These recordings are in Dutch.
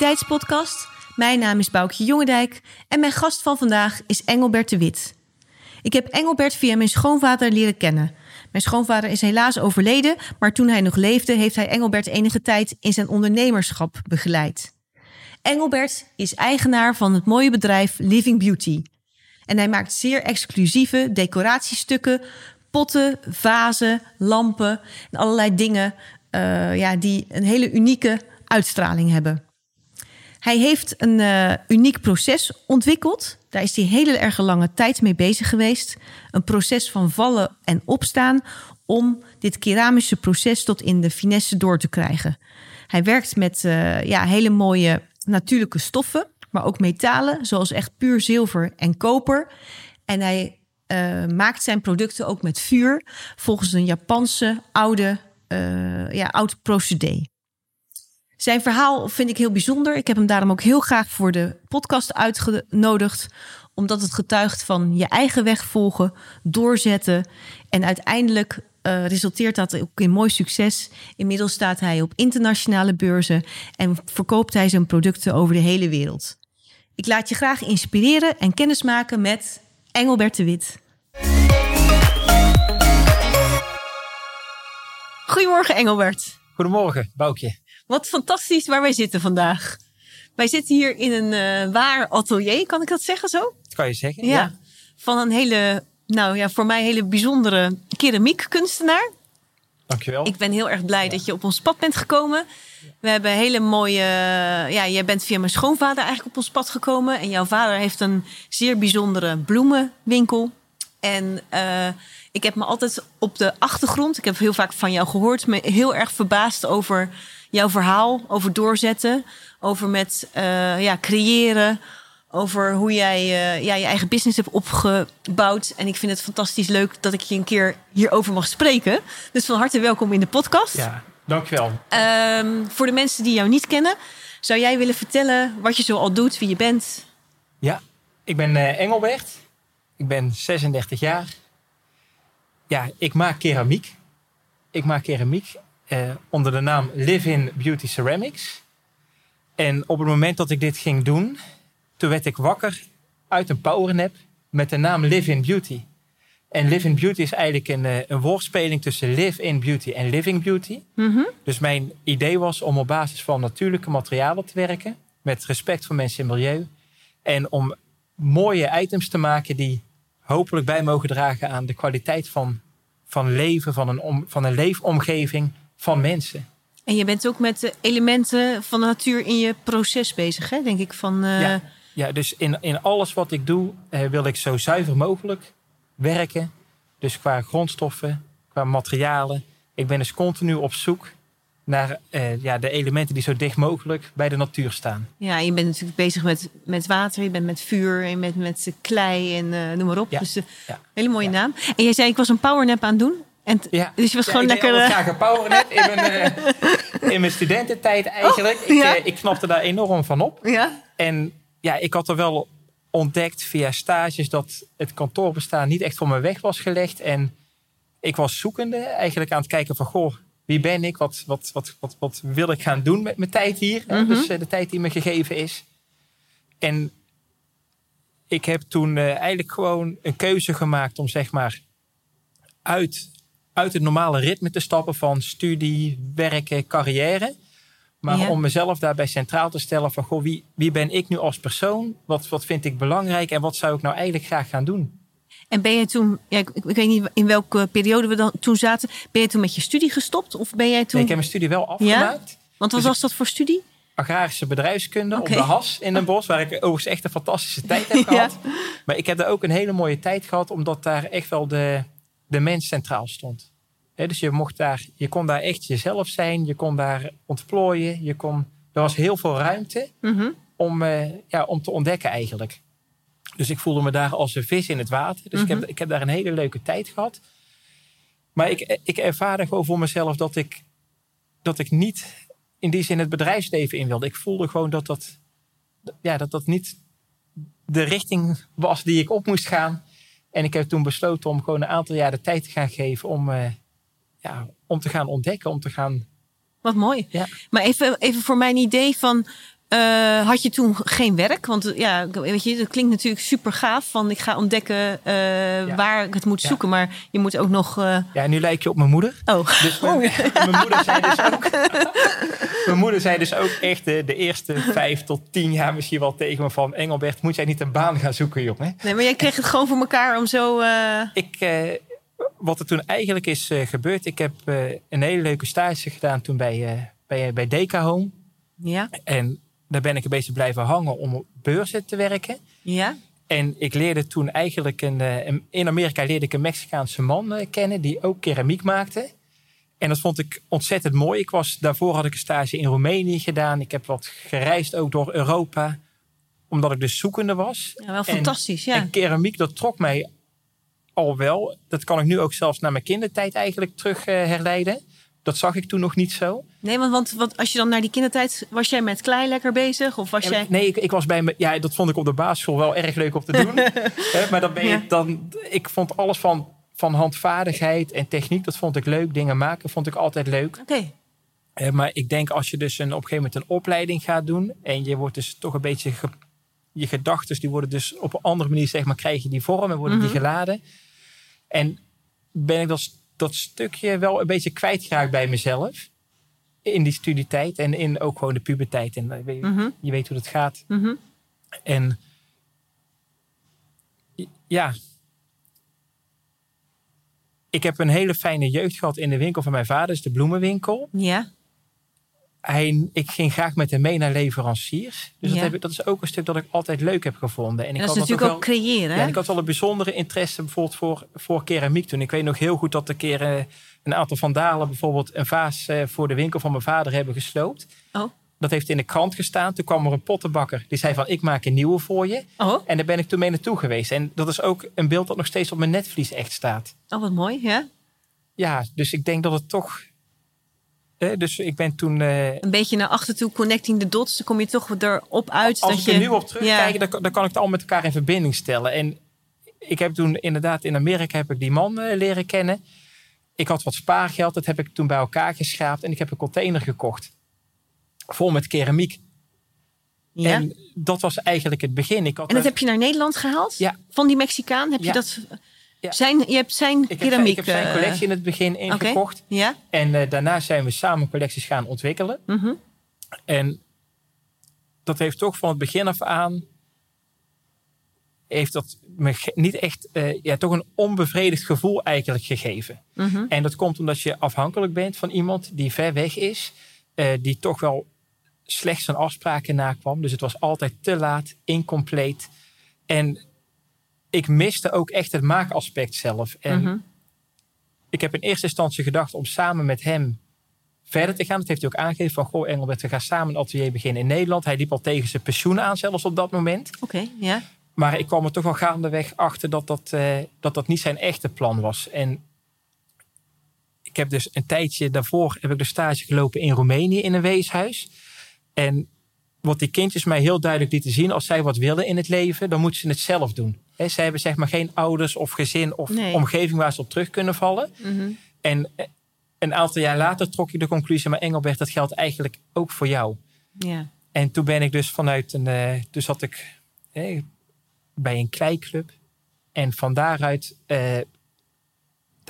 Positiviteitspodcast. Mijn naam is Boukje Jongendijk en mijn gast van vandaag is Engelbert de Wit. Ik heb Engelbert via mijn schoonvader leren kennen. Mijn schoonvader is helaas overleden, maar toen hij nog leefde, heeft hij Engelbert enige tijd in zijn ondernemerschap begeleid. Engelbert is eigenaar van het mooie bedrijf Living Beauty. En hij maakt zeer exclusieve decoratiestukken, potten, vazen, lampen en allerlei dingen uh, ja, die een hele unieke uitstraling hebben. Hij heeft een uh, uniek proces ontwikkeld. Daar is hij hele erg lange tijd mee bezig geweest. Een proces van vallen en opstaan om dit keramische proces tot in de finesse door te krijgen. Hij werkt met uh, ja, hele mooie natuurlijke stoffen, maar ook metalen, zoals echt puur zilver en koper. En hij uh, maakt zijn producten ook met vuur, volgens een Japanse oude, uh, ja, oud procedé. Zijn verhaal vind ik heel bijzonder. Ik heb hem daarom ook heel graag voor de podcast uitgenodigd. Omdat het getuigt van je eigen weg volgen, doorzetten. En uiteindelijk uh, resulteert dat ook in mooi succes. Inmiddels staat hij op internationale beurzen en verkoopt hij zijn producten over de hele wereld. Ik laat je graag inspireren en kennismaken met Engelbert de Wit. Goedemorgen Engelbert. Goedemorgen, Boukje. Wat fantastisch waar wij zitten vandaag. Wij zitten hier in een uh, waar atelier, kan ik dat zeggen zo? Dat kan je zeggen, ja. ja. Van een hele, nou ja, voor mij hele bijzondere keramiekkunstenaar. Dankjewel. Ik ben heel erg blij ja. dat je op ons pad bent gekomen. We hebben hele mooie. Ja, jij bent via mijn schoonvader eigenlijk op ons pad gekomen. En jouw vader heeft een zeer bijzondere bloemenwinkel. En uh, ik heb me altijd op de achtergrond, ik heb heel vaak van jou gehoord, me heel erg verbaasd over jouw verhaal, over doorzetten, over met uh, ja, creëren, over hoe jij uh, ja, je eigen business hebt opgebouwd. En ik vind het fantastisch leuk dat ik je een keer hierover mag spreken. Dus van harte welkom in de podcast. Ja, dankjewel. Um, voor de mensen die jou niet kennen, zou jij willen vertellen wat je zo al doet, wie je bent? Ja, ik ben uh, Engelbert. Ik ben 36 jaar. Ja, ik maak keramiek. Ik maak keramiek uh, onder de naam Live in Beauty Ceramics. En op het moment dat ik dit ging doen, toen werd ik wakker uit een powernap met de naam Live in Beauty. En Live in Beauty is eigenlijk een, uh, een woordspeling tussen Live in Beauty en Living Beauty. Mm -hmm. Dus mijn idee was om op basis van natuurlijke materialen te werken, met respect voor mensen en milieu. En om mooie items te maken die hopelijk bij mogen dragen aan de kwaliteit van, van leven, van een, om, van een leefomgeving van mensen. En je bent ook met de elementen van de natuur in je proces bezig, hè? denk ik. Van, uh... ja, ja, dus in, in alles wat ik doe uh, wil ik zo zuiver mogelijk werken. Dus qua grondstoffen, qua materialen. Ik ben dus continu op zoek naar uh, ja, de elementen die zo dicht mogelijk bij de natuur staan. Ja, je bent natuurlijk bezig met, met water, je bent met vuur, en met, met klei en noem maar op. Ja, dus ja, hele mooie ja. naam. En jij zei, ik was een powernap aan het doen. En ja. Dus je was ja, gewoon lekker... Ik graag powernap in mijn, in mijn studententijd eigenlijk. Oh, ja. ik, ik knapte daar enorm van op. Ja? En ja, ik had er wel ontdekt via stages dat het kantoorbestaan niet echt voor me weg was gelegd. En ik was zoekende eigenlijk aan het kijken van... goh, wie ben ik? Wat, wat, wat, wat, wat wil ik gaan doen met mijn tijd hier? Mm -hmm. Dus uh, de tijd die me gegeven is. En ik heb toen uh, eigenlijk gewoon een keuze gemaakt om zeg maar uit, uit het normale ritme te stappen van studie, werken, carrière. Maar Ja. om mezelf daarbij centraal te stellen van goh, wie, wie ben ik nu als persoon? Wat, wat vind ik belangrijk en wat zou ik nou eigenlijk graag gaan doen? En ben je toen, ja, ik, ik weet niet in welke periode we dan toen zaten, ben je toen met je studie gestopt? Of ben jij toen... Nee, ik heb mijn studie wel afgemaakt. Want wat Dus was dat voor studie? agrarische bedrijfskunde op de Has in Den Bosch, waar ik overigens echt een fantastische tijd heb Ja. gehad. Maar ik heb daar ook een hele mooie tijd gehad, omdat daar echt wel de, de mens centraal stond. Dus je, mocht daar, je kon daar echt jezelf zijn, je kon daar ontplooien, je kon, er was heel veel ruimte Mhm. om, eh, ja, om te ontdekken eigenlijk. Dus ik voelde me daar als een vis in het water. Dus ik, Mhm. heb, ik heb daar een hele leuke tijd gehad. Maar ik, ik ervaarde gewoon voor mezelf dat ik, dat ik niet in die zin het bedrijfsleven in wilde. Ik voelde gewoon dat dat, ja, dat, dat niet de richting was die ik op moest gaan. En ik heb toen besloten om gewoon een aantal jaar de tijd te gaan geven om, eh, ja, om te gaan ontdekken, om te gaan Wat mooi. Ja. Maar even, even voor mijn idee van... eh, had je toen geen werk? Want eh, ja, weet je, dat klinkt natuurlijk super gaaf. Van ik ga ontdekken eh, waar ik het moet Ja. zoeken. Maar je moet ook nog... Ja, nu lijk je op mijn moeder. oh, Dus mijn, mijn moeder zei dus ook. mijn moeder zei dus ook echt de, eerste vijf tot tien jaar misschien wel tegen me van Engelbert, moet jij niet een baan gaan zoeken, jongen? nee, maar jij kreeg het gewoon voor elkaar om zo... Ik, wat er toen eigenlijk is gebeurd, ik heb een hele leuke stage gedaan toen bij, bij, bij Deka Home. ja, En daar ben ik een beetje blijven hangen om op beurzen te werken. ja, En ik leerde toen eigenlijk een, eh, een- in Amerika leerde ik een Mexicaanse man eh, kennen die ook keramiek maakte. En dat vond ik ontzettend mooi. Ik was, daarvoor had ik een stage in Roemenië gedaan. Ik heb wat gereisd ook door Europa. Omdat ik dus zoekende was. ja, wel En- fantastisch. Ja. En keramiek, dat trok mij al wel. Dat kan ik nu ook zelfs naar mijn kindertijd eigenlijk terug eh, herleiden. Dat zag ik toen nog niet zo. Nee, want, want, want als je dan naar die kindertijd... Was jij met klei lekker bezig? Of was jij... Nee, ik, ik was bij me. Ja, dat vond ik op de basisschool wel erg leuk om te doen. Maar dan ben je Ja. dan. Ik vond alles van, van handvaardigheid en techniek, dat vond ik leuk. Dingen maken vond ik altijd leuk. Oké, maar ik denk als je dus een, op een gegeven moment een opleiding gaat doen. en je wordt dus toch een beetje. ge- je gedachten die worden dus op een andere manier, zeg maar, krijg je die vorm en worden Mhm. die geladen. En ben ik dat, dat stukje wel een beetje kwijtgeraakt bij mezelf. In die studietijd en in ook gewoon de puberteit. En eh, weet- Mhm. je weet hoe dat gaat. mhm. En ja, ik heb een hele fijne jeugd gehad in de winkel van mijn vader, dus de bloemenwinkel. ja. Hij, ik ging graag met hem mee naar leveranciers. Dus Ja. dat, heb ik, dat is ook een stuk dat ik altijd leuk heb gevonden. En ik dat is natuurlijk ook creëren, ja, hè? en ik had wel een bijzondere interesse bijvoorbeeld voor, voor keramiek toen. Ik weet nog heel goed dat een keer een aantal vandalen bijvoorbeeld een vaas eh, voor de winkel van mijn vader hebben gesloopt. Oh. Dat heeft in de krant gestaan. Toen kwam er een pottenbakker die zei van ik maak een nieuwe voor je. Oh, En daar ben ik toen mee naartoe geweest. En dat is ook een beeld dat nog steeds op mijn netvlies echt staat. oh wat mooi, ja. Ja, dus ik denk dat het toch... eh, dus ik ben toen... eh, Een beetje naar achter toe, connecting the dots. Dan kom je toch erop uit als dat ik je... er nu op terugkijk, dan, kan- dan kan ik het al met elkaar in verbinding stellen. En ik heb toen inderdaad in Amerika heb ik die man eh, leren kennen. Ik had wat spaargeld, dat heb ik toen bij elkaar geschraapt. En ik heb een container gekocht. Vol met keramiek. Ja. En dat was eigenlijk het begin. Ik had En dat heb je naar Nederland gehaald? Ja. Van die Mexicaan? Heb je dat... Ja. Zijn, je hebt zijn ik heb, zijn, keramiek... ik heb zijn eh, collectie in het begin ingekocht. Ja? En eh, daarna zijn we samen collecties gaan ontwikkelen. Mhm. En dat heeft toch van het begin af aan. heeft dat me niet echt. eh, ja, toch een onbevredigd gevoel eigenlijk gegeven. Mhm. En dat komt omdat je afhankelijk bent van iemand die ver weg is. eh, die toch wel slecht zijn afspraken nakwam. Dus het was altijd te laat, incompleet. En ik miste ook echt het maakaspect zelf. En Mhm. ik heb in eerste instantie gedacht om samen met hem verder te gaan. Dat heeft hij ook aangegeven van, goh Engelbert, we gaan samen een atelier beginnen in Nederland. Hij liep al tegen zijn pensioen aan zelfs op dat moment. Oké, ja. Maar ik kwam er toch wel gaandeweg achter dat dat, eh, dat dat niet zijn echte plan was. En ik heb dus een tijdje daarvoor heb ik de stage gelopen in Roemenië in een weeshuis. En wat die kindjes mij heel duidelijk lieten zien, als zij wat willen in het leven, dan moeten ze het zelf doen. He, zij hebben zeg maar geen ouders of gezin of Nee. omgeving waar ze op terug kunnen vallen. Mhm. En eh, een aantal jaar later trok ik de conclusie, maar Engelbert, dat geldt eigenlijk ook voor jou. Ja. En toen ben ik dus vanuit een. eh dus zat ik bij een kleiklub. En van daaruit. eh,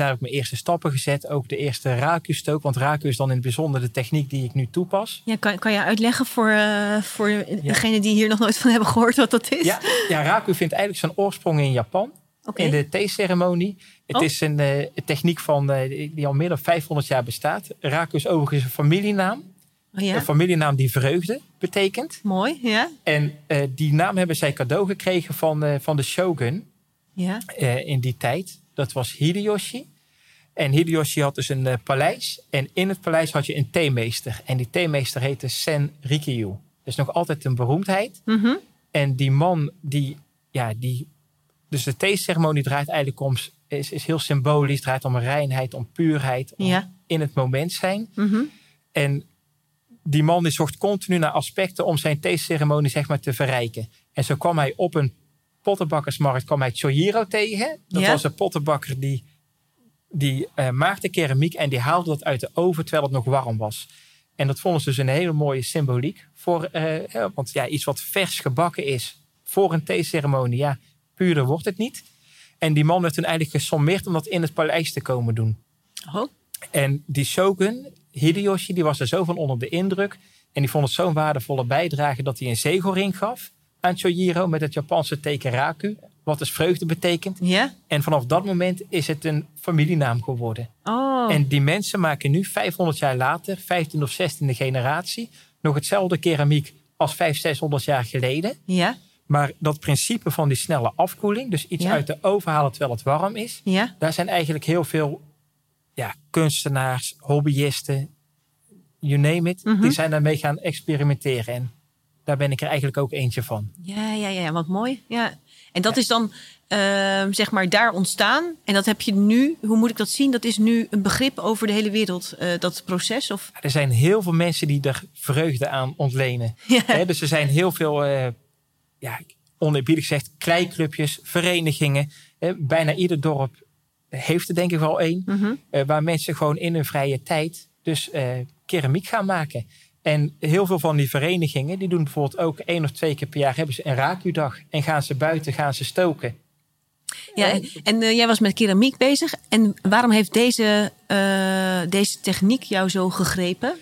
daar heb ik mijn eerste stappen gezet. Ook de eerste raku-stook. Want raku is dan in het bijzonder de techniek die ik nu toepas. ja kan, kan je uitleggen voor, eh voor degene die hier nog nooit van hebben gehoord wat dat is? Ja, ja raku vindt eigenlijk zijn oorsprong in Japan. In de theeceremonie. Het Oh. is een eh, techniek van, eh, die al meer dan 500 jaar bestaat. Raku is overigens een familienaam. Oh, ja? Een familienaam die vreugde betekent. Mooi, ja. En die naam hebben zij cadeau gekregen van, van de shogun. Ja. in die tijd. Dat was Hideyoshi. En Hideyoshi had dus een eh, paleis. En in het paleis had je een theemeester. En die theemeester heette Sen Rikyu. Dat is nog altijd een beroemdheid. Mhm. En die man, die, ja, die. Dus de theeceremonie draait eigenlijk om. Is, is heel symbolisch. Draait om reinheid, om puurheid. Om Ja. in het moment zijn. Mhm. En die man die zocht continu naar aspecten om zijn theeceremonie zeg maar, te verrijken. En zo kwam hij op een pottenbakkersmarkt kwam hij Chojiro tegen. Dat Ja. was een pottenbakker die, die eh, maakte keramiek en die haalde dat uit de oven terwijl het nog warm was. En dat vonden ze dus een hele mooie symboliek. Voor, eh, want ja, iets wat vers gebakken is voor een theeceremonie, ja, puurder wordt het niet. En die man werd toen eigenlijk gesommeerd om dat in het paleis te komen doen. Oh. En die shogun, Hideyoshi, die was er zo van onder de indruk. En die vond het zo'n waardevolle bijdrage dat hij een zegelring gaf aan Chojiro met het Japanse teken Raku. Wat dus vreugde betekent. Ja? En vanaf dat moment is het een familienaam geworden. Oh. En die mensen maken nu 500 jaar later, 15 of 16e generatie, nog hetzelfde keramiek als 500, 600 jaar geleden. Ja? Maar dat principe van die snelle afkoeling, dus iets Ja. uit de oven halen terwijl het warm is, Ja? daar zijn eigenlijk heel veel ja, kunstenaars, hobbyisten, you name it, Mhm. die zijn daarmee gaan experimenteren. En daar ben ik er eigenlijk ook eentje van. Ja, ja, ja, wat mooi. Ja. En dat is dan ehm, zeg maar daar ontstaan. En dat heb je nu, hoe moet ik dat zien? Dat is nu een begrip over de hele wereld, eh, dat proces? Of... Er zijn heel veel mensen die er vreugde aan ontlenen. Ja. Dus er zijn heel veel, eh ja, oneerbiedig gezegd, kleiklubjes, verenigingen. Bijna ieder dorp heeft er denk ik wel één. Mhm. eh, waar mensen gewoon in hun vrije tijd dus keramiek gaan maken. En heel veel van die verenigingen, die doen bijvoorbeeld ook één of twee keer per jaar hebben ze een rakudag. En gaan ze buiten, gaan ze stoken. Ja, en, eh, jij was met keramiek bezig. En waarom heeft deze, eh, deze techniek jou zo gegrepen?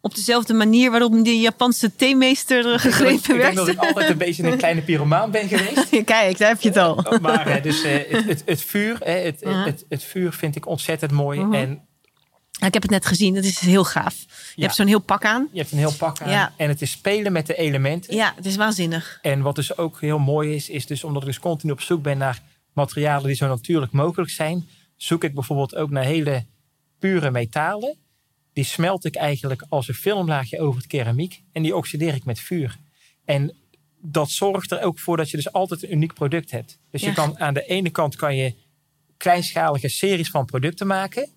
Op dezelfde manier waarop die Japanse theemeester gegrepen ik denk werd? dat ik altijd een beetje een kleine pyromaan ben geweest. Kijk, daar heb je het al. Maar eh, dus, het, het, het vuur, het, het, het vuur vind ik ontzettend mooi. Mhm. En ik heb het net gezien, dat is heel gaaf. Je Ja. hebt zo'n heel pak aan. je hebt een heel pak aan. Ja. En het is spelen met de elementen. Ja, het is waanzinnig. En wat dus ook heel mooi is, is dus omdat ik dus continu op zoek ben naar materialen die zo natuurlijk mogelijk zijn, zoek ik bijvoorbeeld ook naar hele pure metalen. Die smelt ik eigenlijk als een filmlaagje over het keramiek en die oxideer ik met vuur. En dat zorgt er ook voor dat je dus altijd een uniek product hebt. Dus Ja. je kan aan de ene kant kan je kleinschalige series van producten maken.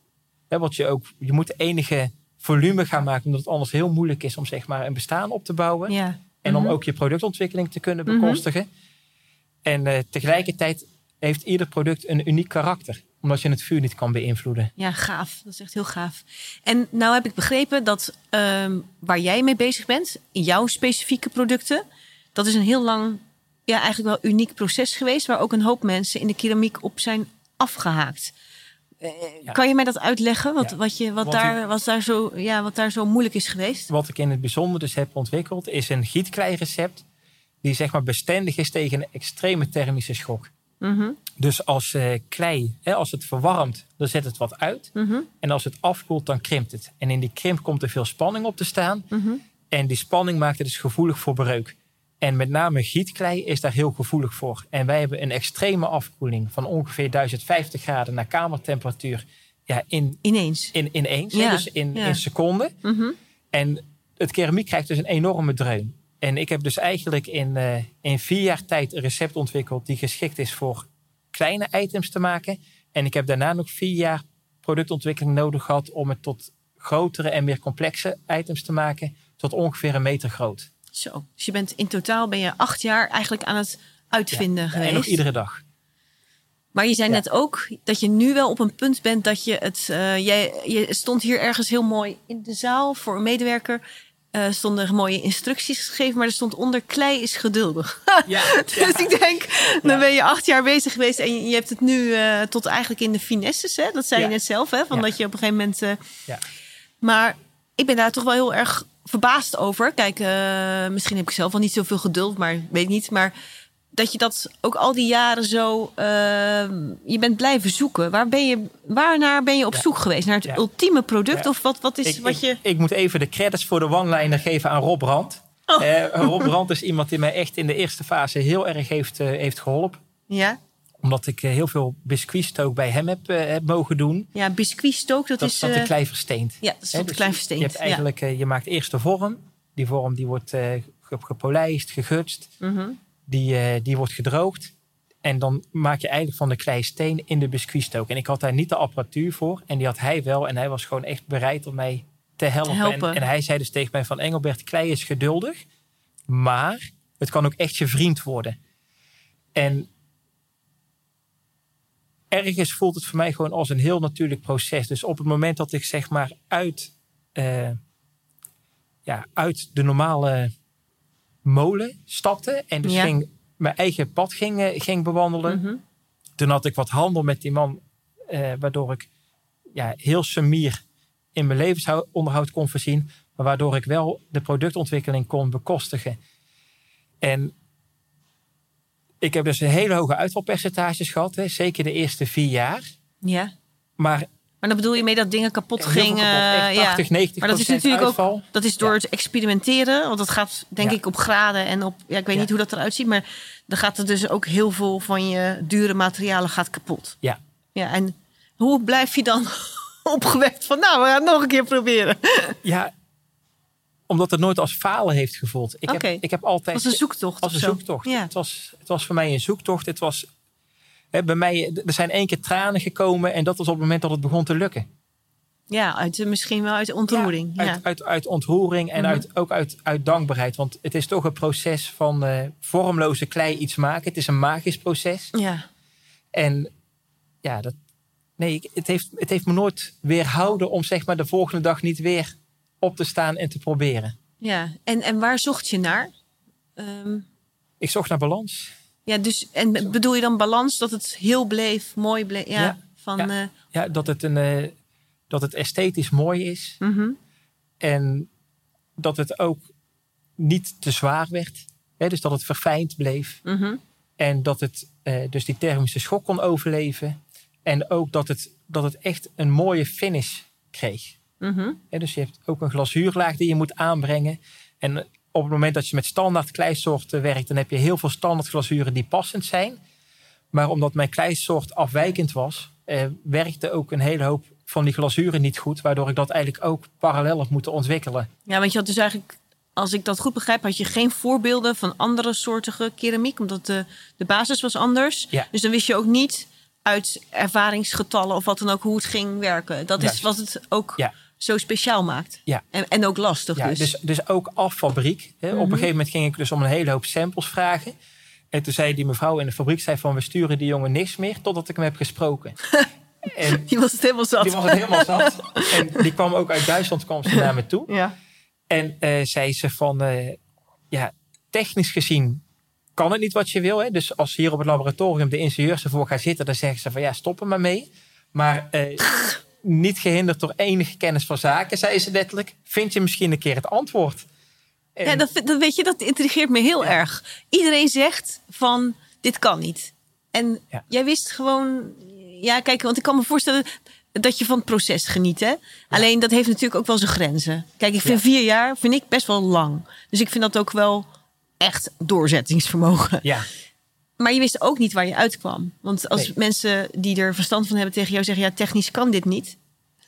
Hè, want je, ook, je moet enige volume gaan maken, omdat het anders heel moeilijk is om zeg maar, een bestaan op te bouwen. Ja. En om Mhm. ook je productontwikkeling te kunnen Mhm. bekostigen. En eh, tegelijkertijd heeft ieder product een uniek karakter. Omdat je het vuur niet kan beïnvloeden. Ja, gaaf. Dat is echt heel gaaf. En nou heb ik begrepen dat ehm, waar jij mee bezig bent, jouw specifieke producten, dat is een heel lang, ja, eigenlijk wel uniek proces geweest, waar ook een hoop mensen in de keramiek op zijn afgehaakt. Ja. Kan je mij dat uitleggen? Wat, Ja. wat, je, wat, daar, wat, daar zo, ja, wat daar zo moeilijk is geweest? Wat ik in het bijzonder dus heb ontwikkeld, is een gietklei-recept. Die zeg maar bestendig is tegen een extreme thermische schok. Mhm, Dus als eh, klei, hè, als het verwarmt, dan zet het wat uit. mhm, En als het afkoelt, dan krimpt het. En in die krimp komt er veel spanning op te staan. mhm. En die spanning maakt het dus gevoelig voor breuk. En met name gietklei is daar heel gevoelig voor. En wij hebben een extreme afkoeling van ongeveer 1050 graden naar kamertemperatuur. Ja, in, Ineens. in, ineens, hè, dus in, ja. in seconden. Mhm. En het keramiek krijgt dus een enorme dreun. En ik heb dus eigenlijk in, eh, in vier jaar tijd een recept ontwikkeld die geschikt is voor kleine items te maken. En ik heb daarna nog vier jaar productontwikkeling nodig gehad om het tot grotere en meer complexe items te maken. Tot ongeveer een meter groot. Zo. Dus je bent in totaal ben je acht jaar eigenlijk aan het uitvinden geweest. En nog iedere dag. Maar je zei Ja. net ook dat je nu wel op een punt bent dat je het. eh, jij, je stond hier ergens heel mooi in de zaal voor een medewerker. eh stonden mooie instructies geschreven, maar er stond onder klei is geduldig. Ja, dus ik denk, dan Ja. ben je acht jaar bezig geweest en je, je hebt het nu eh, tot eigenlijk in de finesses. Hè? Dat zei Ja. je net zelf, hè? Van Ja. dat je op een gegeven moment. eh, Ja. Maar ik ben daar toch wel heel erg verbaasd over. Kijk, eh, misschien heb ik zelf wel niet zoveel geduld, maar weet niet. Maar dat je dat ook al die jaren zo. eh, je bent blijven zoeken. Waar ben je, waarnaar ben je op Ja. zoek geweest? Naar het Ja. ultieme product? Ja. Of wat, wat is Ik, wat je. ik, moet even de credits voor de one-liner geven aan Rob Brandt. Oh. Eh, Rob Brandt is iemand die mij echt in de eerste fase heel erg heeft, heeft geholpen. Ja, Omdat ik eh, heel veel biscuitstook bij hem heb, eh, heb mogen doen. ja biscuitstook, dat, Dat, is. dat eh, de klei versteent. ja, dat is tot dus klein Je, versteend. hebt eigenlijk, eh, je maakt eerst de vorm. Die vorm die wordt eh, ge- gepolijst, gegutst. Mhm. Die, eh, die wordt gedroogd. En dan maak je eigenlijk van de klei steen in de biscuitstook. En ik had daar niet de apparatuur voor. En die had hij wel. En hij was gewoon echt bereid om mij te helpen. helpen. En, en hij zei dus tegen mij van Engelbert, klei is geduldig. Maar het kan ook echt je vriend worden. En ergens voelt het voor mij gewoon als een heel natuurlijk proces. Dus op het moment dat ik zeg maar uit, eh, ja, uit de normale molen stapte. En dus Ja. ging mijn eigen pad ging, eh, ging bewandelen. Mhm. Toen had ik wat handel met die man. eh, waardoor ik ja, heel sumier in mijn levensonderhoud kon voorzien. Maar waardoor ik wel de productontwikkeling kon bekostigen. En ik heb dus een hele hoge uitvalpercentages gehad. Hè, zeker de eerste vier jaar. Ja. Maar Maar dan bedoel je mee dat dingen kapot gingen? kapot, echt ja. 80, 90 Maar dat is natuurlijk uitval. ook dat is door Ja. het experimenteren. Want dat gaat denk Ja. ik op graden en op. Ja, ik weet niet hoe dat eruit ziet. Maar dan gaat er dus ook heel veel van je dure materialen gaat kapot. Ja. Ja, en hoe blijf je dan opgewekt van nou, we gaan het nog een keer proberen? Ja, omdat het nooit als falen heeft gevoeld. Ik, heb, ik heb altijd... Als een zoektocht. Als een zo. zoektocht. Ja. Het, was, het was voor mij een zoektocht. Het was, hè, bij mij, er zijn één keer tranen gekomen. En dat was op het moment dat het begon te lukken. ja, uit, eh, misschien wel uit ontroering. Ja, Uit, uit, uit ontroering en Mhm. uit, ook uit, uit dankbaarheid. Want het is toch een proces van eh, vormloze klei iets maken. Het is een magisch proces. ja. En ja, dat, nee, het heeft, het heeft me nooit weerhouden om zeg maar de volgende dag niet weer op te staan en te proberen. ja. En, en waar zocht je naar? Ehm, Ik zocht naar balans. ja, dus en bedoel je dan balans dat het heel bleef, mooi bleef? Ja, Ja. van. Ja. eh, Ja, dat het, een, eh, dat het esthetisch mooi is. mhm. En dat het ook niet te zwaar werd. Hè, dus dat het verfijnd bleef. Mhm. En dat het eh, dus die thermische schok kon overleven. En ook dat het, dat het echt een mooie finish kreeg. Mhm. Dus je hebt ook een glazuurlaag die je moet aanbrengen. En op het moment dat je met standaard kleisoorten werkt, dan heb je heel veel standaard glazuren die passend zijn. Maar omdat mijn kleisoort afwijkend was, eh, werkte ook een hele hoop van die glazuren niet goed. Waardoor ik dat eigenlijk ook parallel heb moeten ontwikkelen. Ja, want je had dus eigenlijk, als ik dat goed begrijp, had je geen voorbeelden van andere soortige keramiek, omdat de, de basis was anders. Ja. Dus dan wist je ook niet uit ervaringsgetallen of wat dan ook hoe het ging werken. Dat is wat het ook Ja. Zo speciaal maakt. Ja. En, en ook lastig Ja, dus. dus, dus ook af fabriek. Hè. Op een Mhm. gegeven moment ging ik dus om een hele hoop samples vragen. En toen zei die mevrouw in de fabriek zei van we sturen die jongen niks meer totdat ik hem heb gesproken. en Die was het helemaal zat. die was het helemaal zat. En die kwam ook uit Duitsland kwam ze naar me toe. Ja. En eh, zei ze van eh, ja, technisch gezien kan het niet wat je wil. Hè? Dus als hier op het laboratorium de ingenieurs ervoor gaan zitten, dan zeggen ze van ja, stop er maar mee. Maar eh, niet gehinderd door enige kennis van zaken, zei ze letterlijk, vind je misschien een keer het antwoord. En- Ja, dat, dat weet je, dat intrigeert me heel erg. Iedereen zegt van dit kan niet. En Ja. jij wist gewoon, ja, kijk, want ik kan me voorstellen dat je van het proces geniet. Hè? Alleen dat heeft natuurlijk ook wel zijn grenzen. Kijk, ik vind vier jaar vind ik best wel lang. Dus ik vind dat ook wel echt doorzettingsvermogen. ja, Maar je wist ook niet waar je uitkwam. Want als Nee. mensen die er verstand van hebben tegen jou zeggen, ja, technisch kan dit niet.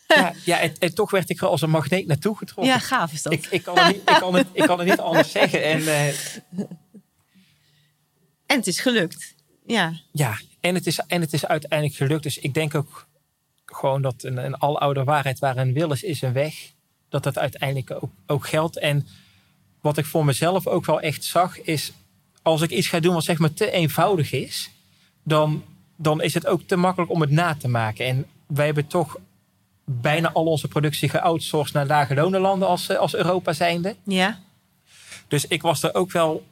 ja, ja en, en toch werd ik er als een magneet naartoe getrokken. Ja, gaaf is dat. Ik, ik, kan het niet, ik, kan het, ik kan het niet anders zeggen. En eh, En het is gelukt. Ja, ja, en het, is, en het is uiteindelijk gelukt. Dus ik denk ook gewoon dat een, een aloude waarheid waar een wil is, is een weg. Dat dat uiteindelijk ook, ook geldt. En wat ik voor mezelf ook wel echt zag, is als ik iets ga doen wat zeg maar te eenvoudig is, dan, dan is het ook te makkelijk om het na te maken. En wij hebben toch bijna al onze productie geoutsourced naar lage lonenlanden als, eh, als Europa zijnde. ja. Dus ik was er ook wel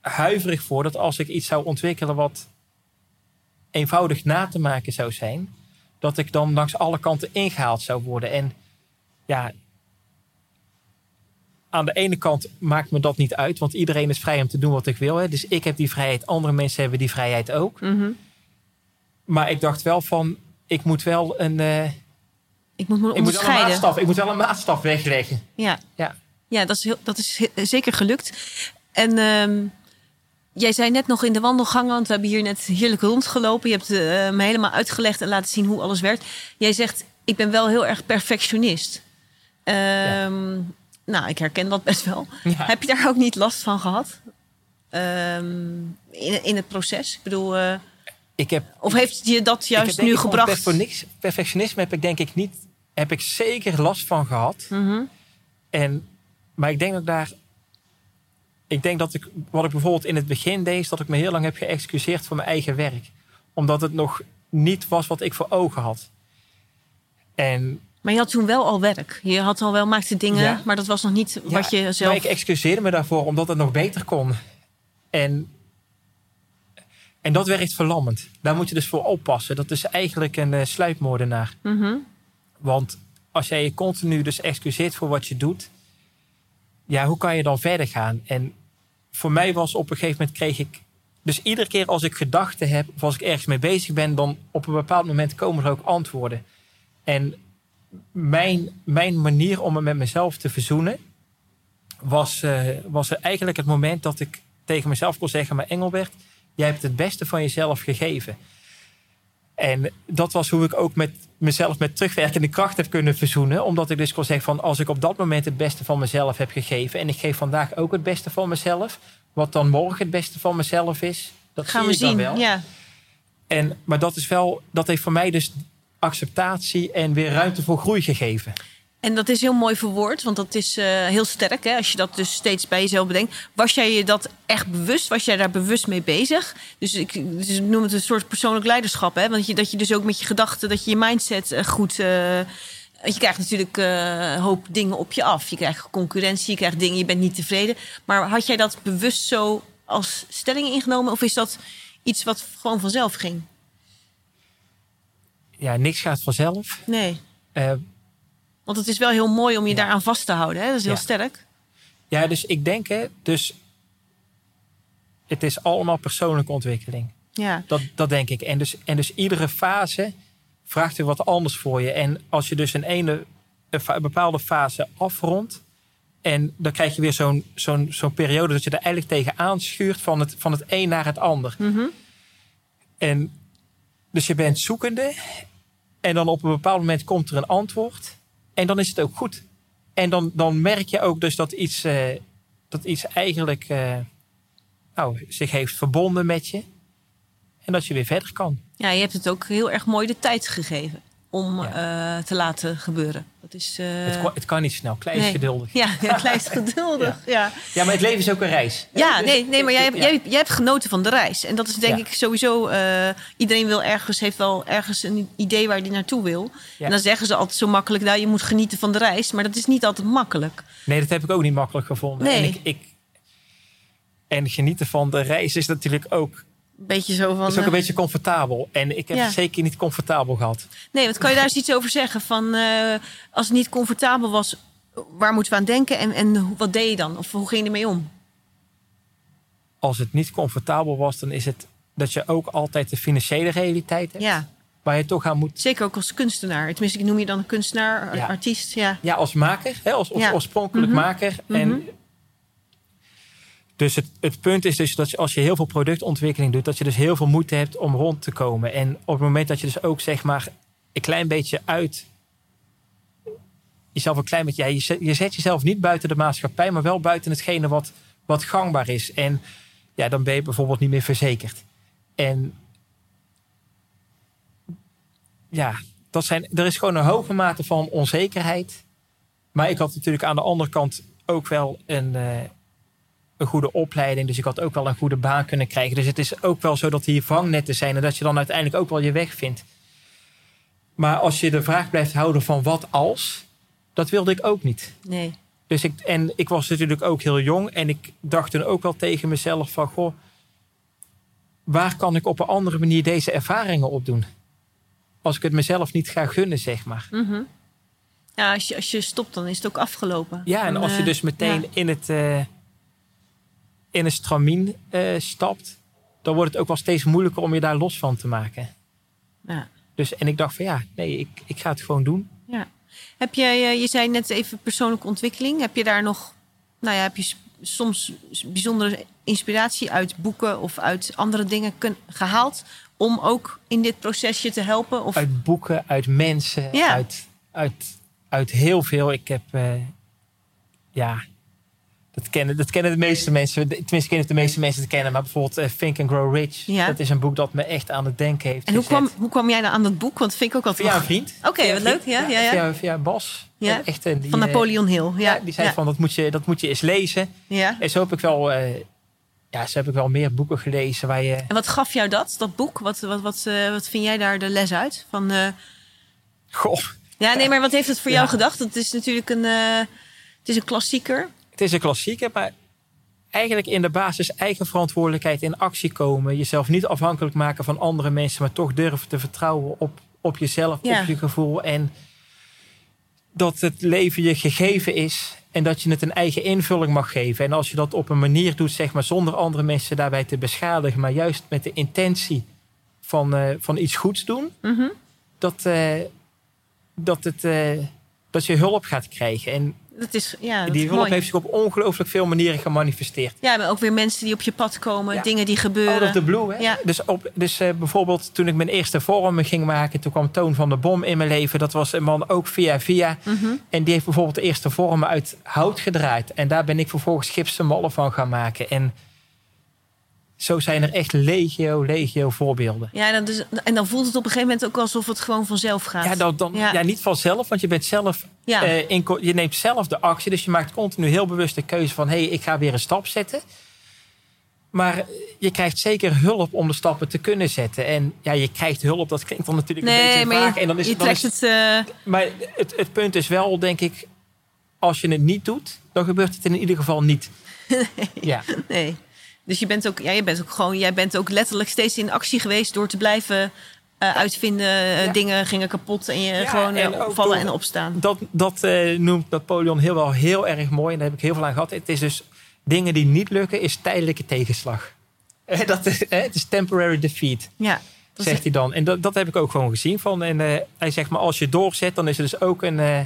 huiverig voor dat als ik iets zou ontwikkelen wat eenvoudig na te maken zou zijn, dat ik dan langs alle kanten ingehaald zou worden. En ja, aan de ene kant maakt me dat niet uit, want iedereen is vrij om te doen wat ik wil. Hè. Dus ik heb die vrijheid, andere mensen hebben die vrijheid ook. Mhm. Maar ik dacht wel van, ik moet wel een, eh, Ik moet me ik moet wel een maatstaf, ik moet wel een maatstaf wegleggen. Ja, Ja. ja dat, is heel, dat is zeker gelukt. En ehm, jij zei net nog in de wandelgangen, want we hebben hier net heerlijk rondgelopen. Je hebt eh, me helemaal uitgelegd en laten zien hoe alles werkt. Jij zegt, ik ben wel heel erg perfectionist. Ehm, Nou, ik herken dat best wel. Ja. Heb je daar ook niet last van gehad? Ehm, in, in het proces? Ik bedoel, eh, Ik heb of heeft je dat juist nu gebracht? perfectionis- Perfectionisme heb ik denk ik niet, heb ik zeker last van gehad. Mhm. En, maar ik denk dat daar, ik denk dat ik, wat ik bijvoorbeeld in het begin deed, is dat ik me heel lang heb geëxcuseerd voor mijn eigen werk. Omdat het nog niet was wat ik voor ogen had. En Maar je had toen wel al werk. Je had al wel maakte dingen, Ja. maar dat was nog niet wat je zelf. Maar ik excuseerde me daarvoor omdat het nog beter kon. En, en dat werkt verlammend. Daar moet je dus voor oppassen. Dat is eigenlijk een eh, sluipmoordenaar. Mhm. Want als jij je continu dus excuseert voor wat je doet, ja, hoe kan je dan verder gaan? En voor mij was op een gegeven moment kreeg ik. Dus iedere keer als ik gedachten heb of als ik ergens mee bezig ben, dan op een bepaald moment komen er ook antwoorden. En mijn, mijn manier om me met mezelf te verzoenen was, eh, was eigenlijk het moment dat ik tegen mezelf kon zeggen: Maar Engelbert, jij hebt het beste van jezelf gegeven. En dat was hoe ik ook met mezelf met terugwerkende kracht heb kunnen verzoenen. Omdat ik dus kon zeggen van als ik op dat moment het beste van mezelf heb gegeven. En ik geef vandaag ook het beste van mezelf. Wat dan morgen het beste van mezelf is. Dat Gaan zie we ik dan zien. wel. Ja. En, maar dat is wel, dat heeft voor mij dus acceptatie en weer ruimte voor groei gegeven. En dat is heel mooi verwoord, want dat is eh, heel sterk. Hè? Als je dat dus steeds bij jezelf bedenkt. Was jij je dat echt bewust? Was jij daar bewust mee bezig? Dus ik, dus noem het een soort persoonlijk leiderschap. Hè? Want je, dat je dus ook met je gedachten, dat je je mindset eh, goed... want je krijgt natuurlijk een hoop dingen op je af. Je krijgt concurrentie, je krijgt dingen, je bent niet tevreden. Maar had jij dat bewust zo als stelling ingenomen? Of is dat iets wat gewoon vanzelf ging? Ja, niks gaat vanzelf. Nee. Eh, Want het is wel heel mooi om je daaraan vast te houden. Hè? Dat is heel Ja. sterk. ja, dus ik denk hè, dus het is allemaal persoonlijke ontwikkeling. Ja. Dat, dat denk ik. En dus, en dus iedere fase vraagt weer wat anders voor je. En als je dus een, ene, een bepaalde fase afrondt. En dan krijg je weer zo'n zo'n zo'n periode dat je er eigenlijk tegen aanschuurt van het, van het een naar het ander. Mhm. En dus je bent zoekende. En dan op een bepaald moment komt er een antwoord. En dan is het ook goed. En dan, dan merk je ook dus dat iets, eh, dat iets eigenlijk eh, nou, zich heeft verbonden met je. En dat je weer verder kan. Ja, je hebt het ook heel erg mooi de tijd gegeven om Ja. eh, te laten gebeuren. Dat is. eh, het, kan, het kan niet snel. Klein is nee. geduldig. Ja, ja klein is geduldig. Ja, Ja, maar het leven is ook een reis. ja, Dus- nee, nee, maar jij, hebt- jij, jij hebt genoten van de reis. En dat is denk ik sowieso. eh, iedereen wil ergens, heeft wel ergens een idee waar hij naartoe wil. En dan zeggen ze altijd zo makkelijk: nou, je moet genieten van de reis. Maar dat is niet altijd makkelijk. Nee, dat heb ik ook niet makkelijk gevonden. Nee. En, ik, ik, en genieten van de reis is natuurlijk ook, beetje zo van. is ook een eh, beetje comfortabel. En ik heb Ja. het zeker niet comfortabel gehad. Nee, wat kan je daar eens iets over zeggen? Van, eh, als het niet comfortabel was, waar moeten we aan denken? En, en wat deed je dan? Of hoe ging je ermee om? Als het niet comfortabel was, dan is het dat je ook altijd de financiële realiteit hebt. Ja. Waar je toch aan moet. Zeker ook als kunstenaar. Tenminste, ik noem je dan een kunstenaar, Ja. artiest. Ja. Ja, als maker, hè, als, oorspronkelijk Mhm. maker. En dus het, het punt is dus dat als je heel veel productontwikkeling doet, dat je dus heel veel moeite hebt om rond te komen. En op het moment dat je dus ook zeg maar een klein beetje uit jezelf een klein beetje, ja, je, zet, je zet jezelf niet buiten de maatschappij, maar wel buiten hetgene wat, wat gangbaar is. En ja, dan ben je bijvoorbeeld niet meer verzekerd. En ja, dat zijn, er is gewoon een hoge mate van onzekerheid. Maar ik had natuurlijk aan de andere kant ook wel een, eh, een goede opleiding. Dus ik had ook wel een goede baan kunnen krijgen. Dus het is ook wel zo dat hier vangnetten zijn. En dat je dan uiteindelijk ook wel je weg vindt. Maar als je de vraag blijft houden van wat als. Dat wilde ik ook niet. Nee. Dus ik, en ik was natuurlijk ook heel jong. En ik dacht toen ook wel tegen mezelf van... Goh, waar kan ik op een andere manier deze ervaringen opdoen? Als ik het mezelf niet ga gunnen, zeg maar. Mhm. Ja, als je, als je stopt, dan is het ook afgelopen. Ja, en als je eh, dus meteen ja. in het eh, in een stramien eh, stapt, dan wordt het ook wel steeds moeilijker om je daar los van te maken. Ja. Dus, en ik dacht van ja, nee, ik, ik ga het gewoon doen. Ja. Heb jij, eh, je zei net even persoonlijke ontwikkeling. Heb je daar nog, nou ja, heb je soms bijzondere inspiratie uit boeken of uit andere dingen kun, gehaald om ook in dit procesje te helpen? Of, Uit boeken, uit mensen, Ja. uit, uit, uit heel veel. Ik heb, eh, ja, dat kennen, dat kennen de meeste mensen. Tenminste, ik ken het de meeste mensen te kennen. Maar bijvoorbeeld eh, Think and Grow Rich. Ja. Dat is een boek dat me echt aan het denken heeft en hoe kwam, hoe kwam jij dan aan dat boek? Want vind ik ook altijd Via een vriend. Oké, wat leuk. Ja, ja, ja. Via, via Bas. Ja. Een echte, die, Van eh, Napoleon Hill. Ja, Ja, die zei van dat moet, je, dat moet je eens lezen. Ja. En zo heb ik wel, eh, ja, zo heb ik wel meer boeken gelezen waar je. En wat gaf jou dat, dat boek? Wat, wat, wat, eh, wat vind jij daar de les uit? Van, eh, Goh, Ja, nee, maar wat heeft het voor jou gedacht? Het is natuurlijk een, eh, het is een klassieker. Het is een klassieker, maar eigenlijk in de basis eigen verantwoordelijkheid in actie komen. Jezelf niet afhankelijk maken van andere mensen, maar toch durven te vertrouwen op, op jezelf, Ja. op je gevoel. En dat het leven je gegeven is en dat je het een eigen invulling mag geven. En als je dat op een manier doet, zeg maar, zonder andere mensen daarbij te beschadigen, maar juist met de intentie van, eh, van iets goeds doen, Mhm. dat, eh, dat, het, eh, dat je hulp gaat krijgen. En Dat is, ja, dat die hulp mooi. heeft zich op ongelooflijk veel manieren gemanifesteerd. Ja, maar ook weer mensen die op je pad komen, Ja. dingen die Out of gebeuren. the blue, hè? Ja. Dus, op, dus eh, bijvoorbeeld toen ik mijn eerste vormen ging maken... toen kwam Toon van de Bom in mijn leven. Dat was een man ook via via. Mhm. En die heeft bijvoorbeeld de eerste vormen uit hout gedraaid. En daar ben ik vervolgens gipsen mallen van gaan maken. En zo zijn er echt legio, legio voorbeelden. Ja, dan dus, en dan voelt het op een gegeven moment ook alsof het gewoon vanzelf gaat. Ja, dan, dan, Ja. ja. niet vanzelf, want je bent zelf Ja. eh, in, je neemt zelf de actie. Dus je maakt continu heel bewust de keuze van... hé, hey, ik ga weer een stap zetten. Maar je krijgt zeker hulp om de stappen te kunnen zetten. En ja, je krijgt hulp, dat klinkt dan natuurlijk een nee, beetje maar vaag. je, en dan is, je dan is- het... eh, Maar het, het punt is wel, denk ik... als je het niet doet, dan gebeurt het in ieder geval niet. Ja, nee. Dus je bent ook, ja, je bent ook gewoon, jij bent ook letterlijk steeds in actie geweest door te blijven eh, uitvinden. eh, Ja. Dingen gingen kapot en je Ja, gewoon eh, en opvallen door- en opstaan. dat, dat eh, noemt Napoleon heel wel heel erg mooi. En daar heb ik heel veel aan gehad. Het is dus dingen die niet lukken, is tijdelijke tegenslag. Eh, Dat is, eh, het is temporary defeat. Ja, is- zegt hij dan. En dat, dat heb ik ook gewoon gezien. Van, en eh, hij zegt, maar als je doorzet, dan is er dus ook een... eh,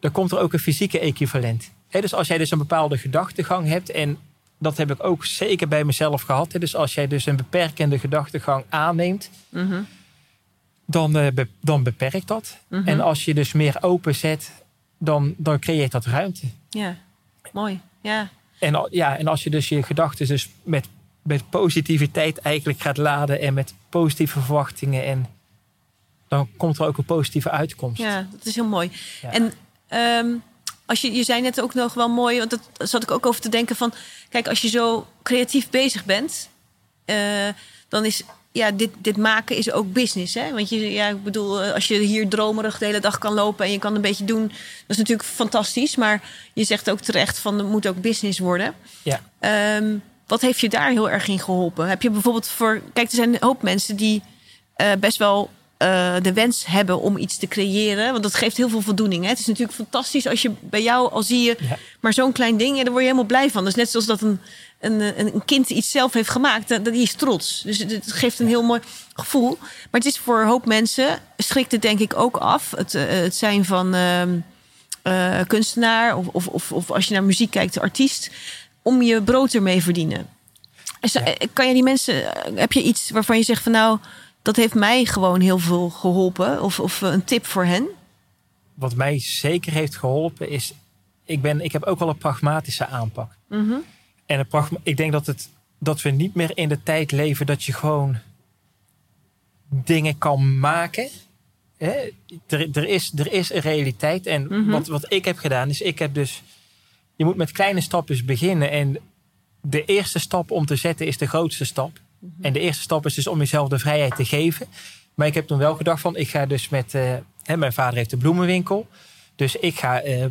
dan komt er ook een fysieke equivalent. Dus als jij dus een bepaalde gedachtegang hebt... en dat heb ik ook zeker bij mezelf gehad. Dus als jij dus een beperkende gedachtegang aanneemt... Mhm, dan, eh, be- dan beperkt dat. mhm. En als je dus meer openzet, dan, dan creëert dat ruimte. Ja, mooi. Ja, En, ja, en als je dus je gedachten dus met, met positiviteit eigenlijk gaat laden... en met positieve verwachtingen... En, dan komt er ook een positieve uitkomst. ja, dat is heel mooi. Ja. En ehm, als je, je zei net ook nog wel mooi, want dat zat ik ook over te denken van, kijk, als je zo creatief bezig bent, eh, dan is ja, dit, dit maken is ook business. Hè? Want je, ja, ik bedoel, eh, als je hier dromerig de hele dag kan lopen en je kan een beetje doen, dat is natuurlijk fantastisch. Maar je zegt ook terecht van, het moet ook business worden. Ja. Ehm, wat heeft je daar heel erg in geholpen? Heb je bijvoorbeeld voor. Kijk, er zijn een hoop mensen die eh, best wel eh, de wens hebben om iets te creëren. Want dat geeft heel veel voldoening. Hè? Het is natuurlijk fantastisch als je bij jou al zie je Ja. maar zo'n klein ding, ja, daar word je helemaal blij van. Dat is net zoals dat een, een, een, kind iets zelf heeft gemaakt. Dat, die is trots. Dus het, geeft een heel mooi gevoel. Maar het is voor een hoop mensen, schrikt het denk ik ook af. Het, eh, het zijn van ehm, eh, kunstenaar of, of, of, of als je naar muziek kijkt, artiest. Om je brood ermee verdienen. Ja. Kan je die mensen, heb je iets waarvan je zegt van nou, dat heeft mij gewoon heel veel geholpen? Of, of een tip voor hen? Wat mij zeker heeft geholpen is... Ik, ben, ik heb ook wel een pragmatische aanpak. Mhm. En een pragma- ik denk dat, het, dat we niet meer in de tijd leven... dat je gewoon dingen kan maken... Hè? Er, er, is, er is een realiteit. En Mhm. wat, wat ik heb gedaan is, ik heb dus... Je moet met kleine stapjes beginnen. En de eerste stap om te zetten is de grootste stap. En de eerste stap is dus om jezelf de vrijheid te geven. Maar ik heb toen wel gedacht van, ik ga dus met... eh, hè, mijn vader heeft een bloemenwinkel. Dus ik ga eh,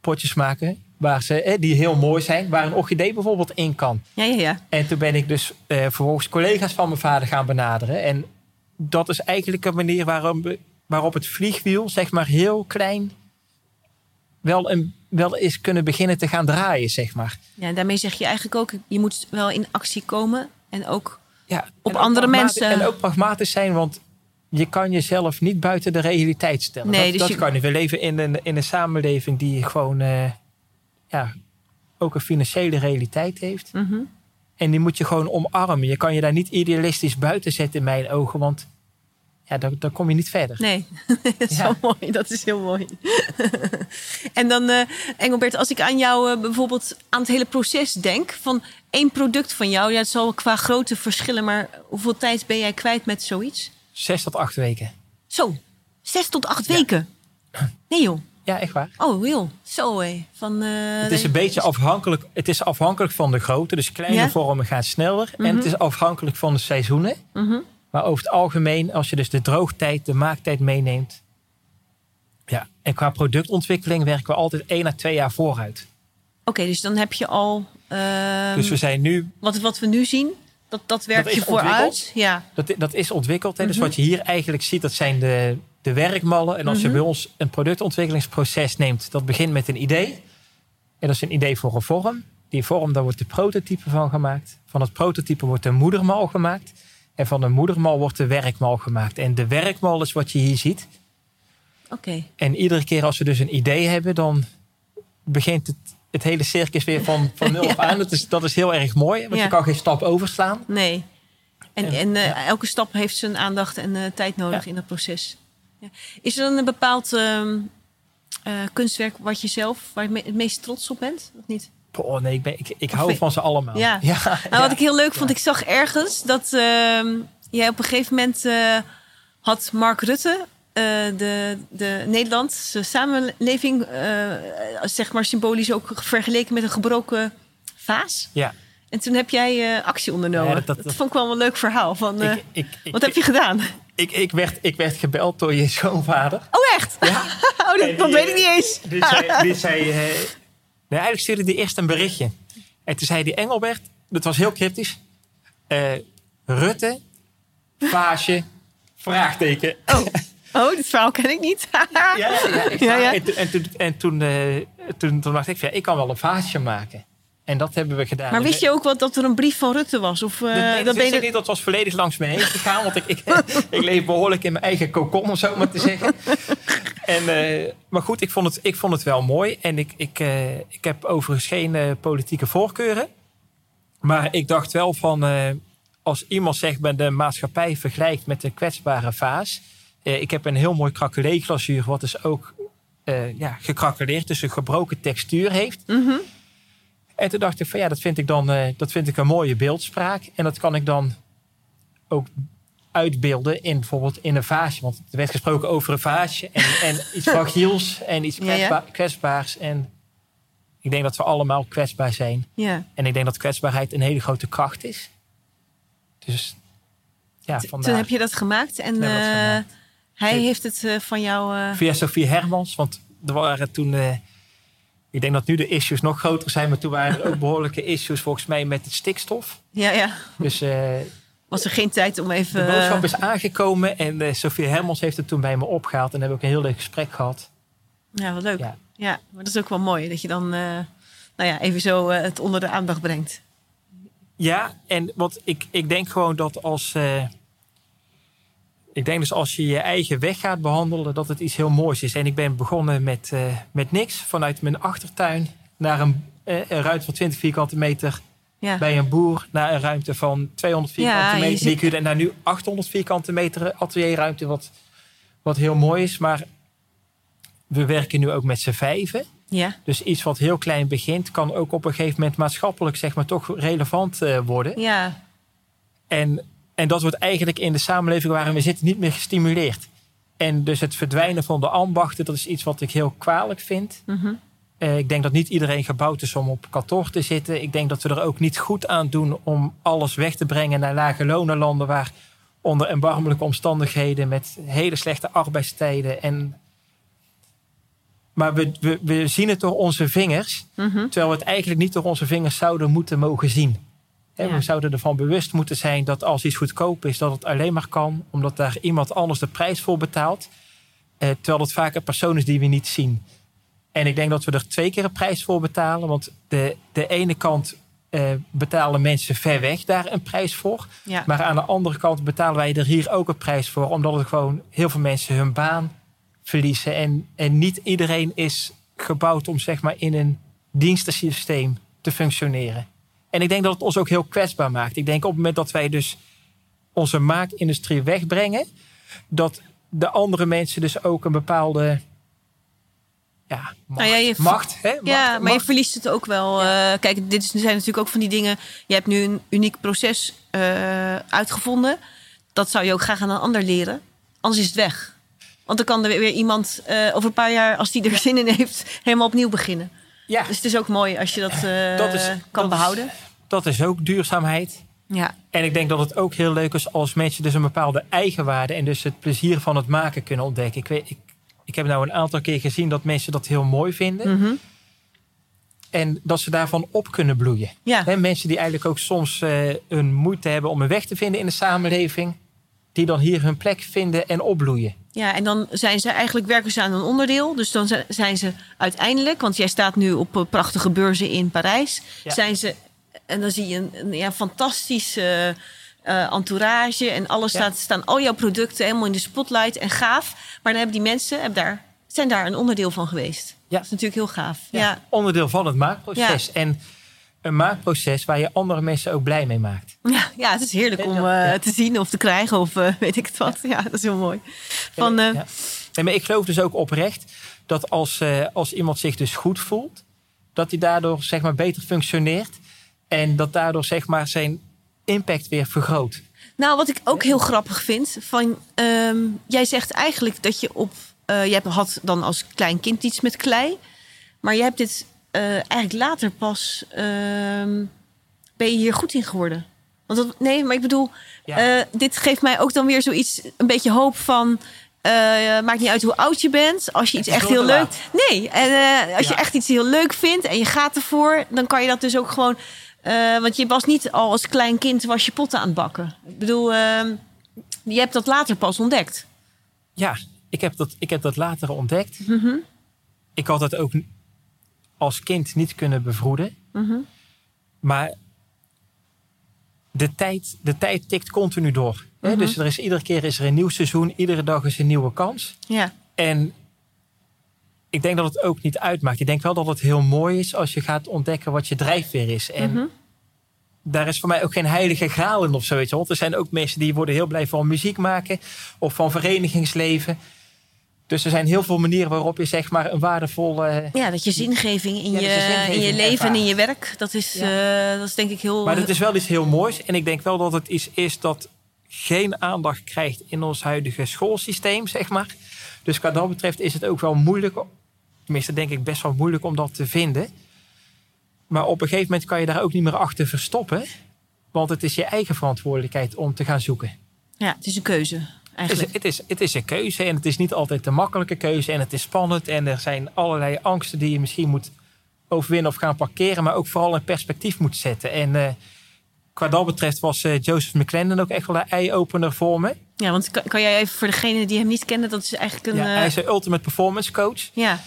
potjes maken waar ze, eh, die heel mooi zijn. Waar een orchidee bijvoorbeeld in kan. Ja, ja, ja. En toen ben ik dus eh, vervolgens collega's van mijn vader gaan benaderen. En dat is eigenlijk een manier waarom, waarop het vliegwiel, zeg maar heel klein, wel, een, wel eens kunnen beginnen te gaan draaien, zeg maar. Ja, daarmee zeg je eigenlijk ook, je moet wel in actie komen. En ook, Ja, Op en andere mensen. En ook pragmatisch zijn, want je kan jezelf niet buiten de realiteit stellen. Nee, dat dus dat je- kan niet. We leven in een, in een samenleving die gewoon eh, ja, ook een financiële realiteit heeft. mhm. En die moet je gewoon omarmen. Je kan je daar niet idealistisch buiten zetten in mijn ogen, want ja, dan, kom je niet verder. nee, dat is Ja. wel mooi. Dat is heel mooi. en dan, eh, Engelbert, als ik aan jou eh, bijvoorbeeld aan het hele proces denk van één product van jou, ja, het zal qua grootte verschillen, maar hoeveel tijd ben jij kwijt met zoiets? Zes tot acht weken. Zo, zes tot acht Ja. weken. Nee joh. Ja, echt waar. Oh, joh. Zo hé. Van, eh, Het is een beetje afhankelijk, het is afhankelijk van de grootte. Dus kleine Ja? vormen gaan sneller. En Mhm. het is afhankelijk van de seizoenen. Mhm. Maar over het algemeen, als je dus de droogtijd, de maaktijd meeneemt, Ja, en qua productontwikkeling werken we altijd één à twee jaar vooruit. Oké, dus dan heb je al. ehm, Dus we zijn nu, wat, wat we nu zien, dat, dat werk je vooruit. Ja. dat, dat is ontwikkeld. Hè? Dus Mhm. wat je hier eigenlijk ziet, dat zijn de, de werkmallen. En als je Mhm. bij ons een productontwikkelingsproces neemt, dat begint met een idee. En dat is een idee voor een vorm. Die vorm, daar wordt de prototype van gemaakt. Van het prototype wordt een moedermal gemaakt. En van de moedermal wordt de werkmal gemaakt. En de werkmal is wat je hier ziet. Oké. En iedere keer als we dus een idee hebben, dan begint het, het hele circus weer van, van nul af aan. Dat is, dat is heel erg mooi, want Ja. je kan geen stap overslaan. Nee. En, En- en eh, ja. elke stap heeft zijn aandacht en eh, tijd nodig in het proces. Ja. Is er dan een bepaald ehm, eh, kunstwerk wat je zelf waar je het meest trots op bent? Of niet? Oh nee, ik, ben, ik, ik Of hou van ze allemaal. Ja. ja, Nou, ja. wat ik heel leuk vond, ik zag ergens dat ehm, jij op een gegeven moment eh, had Mark Rutte eh, de, de Nederlandse samenleving, eh, zeg maar symbolisch ook vergeleken met een gebroken vaas. Ja. En toen heb jij eh, actie ondernomen. Ja, dat, dat- dat- vond ik wel een leuk verhaal. Van, eh, Ik, ik, ik, wat heb je gedaan? Ik, ik, werd, ik werd gebeld door je schoonvader. Oh, echt? Ja. oh, dat, weet ik niet eens. Die zei, die zei nee, eigenlijk stuurde hij eerst een berichtje. En toen zei die Engelbert, dat was heel cryptisch. eh, Rutte, vaasje, vraagteken. Oh. oh, dit verhaal ken ik niet. Ja, ja, Ja. En, toen- en, toen, en toen, eh, toen, toen dacht ik, ja, ik kan wel een vaasje maken. En dat hebben we gedaan. maar wist je ook wat dat er een brief van Rutte was? Of, eh, Dat, nee, dat dat ben wist je ik niet. Dat was volledig langs me heen gegaan. Want ik, ik, ik leef behoorlijk in mijn eigen kokon, om zo maar te zeggen. En, eh, maar goed, ik vond, het, ik vond het wel mooi. En ik, ik, eh, ik heb overigens geen eh, politieke voorkeuren. Maar ik dacht wel van... als iemand zegt bij de maatschappij vergelijkt met een kwetsbare vaas... ik heb een heel mooi krakelee-glazuur... wat dus ook ja, gekrakeleerd, dus een gebroken textuur heeft... Mhm. En toen dacht ik van ja, dat vind ik dan dat vind ik een mooie beeldspraak. En dat kan ik dan ook uitbeelden in bijvoorbeeld in een vaasje. Want er werd gesproken over een vaasje en, en iets fragiels en iets kwetsba- kwetsbaars. En ik denk dat we allemaal kwetsbaar zijn. Ja. En ik denk dat kwetsbaarheid een hele grote kracht is. Dus ja, vandaar. Toen heb je dat gemaakt en dat eh, gemaakt. hij heeft het eh, van jou. eh, Via Sophie Hermans, want er waren toen... ik denk dat nu de issues nog groter zijn, maar toen waren er ook behoorlijke issues volgens mij met het stikstof. ja, ja. Dus Was er geen tijd om even. De boodschap eh, is aangekomen en eh, Sophie Hermans heeft het toen bij me opgehaald. En hebben we ook een heel leuk gesprek gehad. ja, wat leuk. Ja. Ja. maar dat is ook wel mooi dat je dan. eh, nou ja, even zo het onder de aandacht brengt. Ja, en want ik, ik denk gewoon dat als. ik denk dus als je je eigen weg gaat behandelen, dat het iets heel moois is. En ik ben begonnen met, met niks vanuit mijn achtertuin naar een, een ruimte van 20 vierkante meter Ja. bij een boer. Naar een ruimte van 200 vierkante meter. ziet- Die kun je- en naar nu 800 vierkante meter atelierruimte, wat, wat heel mooi is. Maar we werken nu ook met z'n vijven. ja. Dus iets wat heel klein begint, kan ook op een gegeven moment maatschappelijk zeg maar, toch relevant eh, worden. Ja. En, en dat wordt eigenlijk in de samenleving waarin we zitten niet meer gestimuleerd. En dus het verdwijnen van de ambachten, dat is iets wat ik heel kwalijk vind. Mhm. Eh, ik denk dat niet iedereen gebouwd is om op kantoor te zitten. Ik denk dat we er ook niet goed aan doen om alles weg te brengen naar lage lonenlanden waar onder erbarmelijke omstandigheden met hele slechte arbeidstijden. En... Maar we, we, we zien het door onze vingers, Mhm. terwijl we het eigenlijk niet door onze vingers zouden moeten mogen zien. Ja. We zouden ervan bewust moeten zijn dat als iets goedkoop is, dat het alleen maar kan omdat daar iemand anders de prijs voor betaalt. Eh, terwijl het vaak een persoon is die we niet zien. En ik denk dat we er twee keer een prijs voor betalen. Want de, de ene kant eh, betalen mensen ver weg daar een prijs voor. Ja. Maar aan de andere kant betalen wij er hier ook een prijs voor. Omdat het gewoon heel veel mensen hun baan verliezen. En, en niet iedereen is gebouwd om zeg maar in een dienstensysteem te functioneren. En ik denk dat het ons ook heel kwetsbaar maakt. Ik denk op het moment dat wij dus onze maakindustrie wegbrengen, dat de andere mensen dus ook een bepaalde ja, macht, Nou ja, je- macht, hè? Macht, ja, maar je macht. verliest het ook wel. eh, kijk, dit is- zijn natuurlijk ook van die dingen. Je hebt nu een uniek proces eh, uitgevonden. Dat zou je ook graag aan een ander leren. Anders is het weg. Want dan kan er weer iemand eh, over een paar jaar, als die er zin in heeft, helemaal opnieuw beginnen. ja, Dus het is ook mooi als je dat, Dat is- kan dat is- behouden. dat is ook duurzaamheid. Ja, En ik denk dat het ook heel leuk is als mensen dus een bepaalde eigenwaarde en dus het plezier van het maken kunnen ontdekken. Ik, weet, ik, ik heb nou een aantal keer gezien dat mensen dat heel mooi vinden. Mhm. En dat ze daarvan op kunnen bloeien. Ja. Mensen die eigenlijk ook soms eh, een moeite hebben om een weg te vinden in de samenleving. Die dan hier hun plek vinden en opbloeien. ja, en dan zijn ze eigenlijk werken ze aan een onderdeel. Dus dan zi- zijn ze uiteindelijk, want jij staat nu op eh, prachtige beurzen in Parijs. Ja. Zijn ze, en dan zie je een, een ja, fantastische eh, entourage. En alles Ja. staat, staan al jouw producten helemaal in de spotlight en gaaf. Maar dan hebben die mensen hebben daar, zijn daar een onderdeel van geweest. Ja. Dat is natuurlijk heel gaaf. Ja, Ja, Onderdeel van het maakproces. En een maakproces waar je andere mensen ook blij mee maakt. ja, ja, het is heerlijk om eh, te zien of te krijgen of eh, weet ik het wat. Ja, dat is heel mooi. Van, Ja. Nee, maar ik geloof dus ook oprecht dat als, als iemand zich dus goed voelt, dat hij daardoor zeg maar beter functioneert. En dat daardoor zeg maar zijn impact weer vergroot. Nou, wat ik ook heel grappig vind, van ehm, jij zegt eigenlijk dat je op, eh je hebt, had dan als klein kind iets met klei, maar je hebt dit eh, eigenlijk later pas, ehm, ben je hier goed in geworden. Want dat, nee, maar ik bedoel, Ja. eh, dit geeft mij ook dan weer zoiets, een beetje hoop van. maakt niet uit hoe oud je bent. Als je iets echt heel leuk. Nee, en als je echt iets heel leuk vindt en je gaat ervoor, dan kan je dat dus ook gewoon. Eh, want je was niet al als klein kind was je potten aan het bakken. Ik bedoel, ehm, je hebt dat later pas ontdekt. Ja, ik heb dat, ik heb dat later ontdekt. Mhm. Ik had dat ook als kind niet kunnen bevroeden. Mhm. Maar de tijd, de tijd tikt continu door. hè. Mhm. Dus er is, iedere keer is er een nieuw seizoen. Iedere dag is een nieuwe kans. Ja, En ik denk dat het ook niet uitmaakt. Ik denk wel dat het heel mooi is als je gaat ontdekken wat je drijfveer is. En Mhm. daar is voor mij ook geen heilige graal in of zoiets. Want er zijn ook mensen die worden heel blij van muziek maken of van verenigingsleven. Dus er zijn heel veel manieren waarop je zeg maar een waardevolle. ja dat je zingeving in, Ja, je, zingeving in je leven en in je werk, dat is, eh, dat is denk ik heel. Maar het is wel iets heel moois. En ik denk wel dat het iets is dat geen aandacht krijgt in ons huidige schoolsysteem, zeg maar. Dus wat dat betreft is het ook wel moeilijk. Tenminste, denk ik best wel moeilijk om dat te vinden. Maar op een gegeven moment kan je daar ook niet meer achter verstoppen. Want het is je eigen verantwoordelijkheid om te gaan zoeken. ja, het is een keuze Het is, eigenlijk. het, is, het is een keuze en het is niet altijd de makkelijke keuze. En het is spannend en er zijn allerlei angsten die je misschien moet overwinnen of gaan parkeren. Maar ook vooral in perspectief moet zetten. En eh qua dat betreft was eh, Joseph McClendon ook echt wel een eye-opener voor me. Ja, want kan, kan jij even voor degene die hem niet kennen, dat is eigenlijk een. Ja, eh, hij is een ultimate performance coach. ja,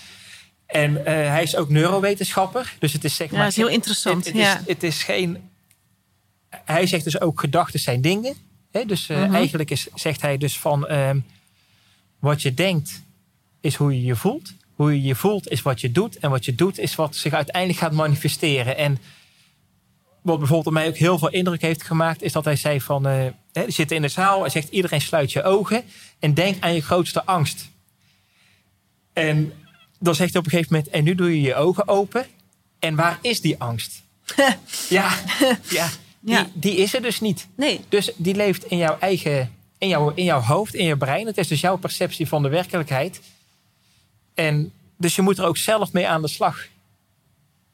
En eh, hij is ook neurowetenschapper. Dus het is zeg ja, maar... dat is heel interessant. Het, het ja. is, het is geen... Hij zegt dus ook gedachten zijn dingen. Hè? Dus eh, Mhm. eigenlijk is, zegt hij dus van... ehm, wat je denkt is hoe je je voelt. Hoe je je voelt is wat je doet. En wat je doet is wat zich uiteindelijk gaat manifesteren. En wat bijvoorbeeld op mij ook heel veel indruk heeft gemaakt... is dat hij zei van... eh hè, we zitten in de zaal. Hij zegt iedereen sluit je ogen. En denk aan je grootste angst. En dan zegt hij op een gegeven moment... en nu doe je je ogen open. En waar is die angst? ja, ja, die, die is er dus niet. Nee, Dus die leeft in jouw eigen, in jouw, in jouw hoofd, in je brein. Het is dus jouw perceptie van de werkelijkheid. En dus je moet er ook zelf mee aan de slag.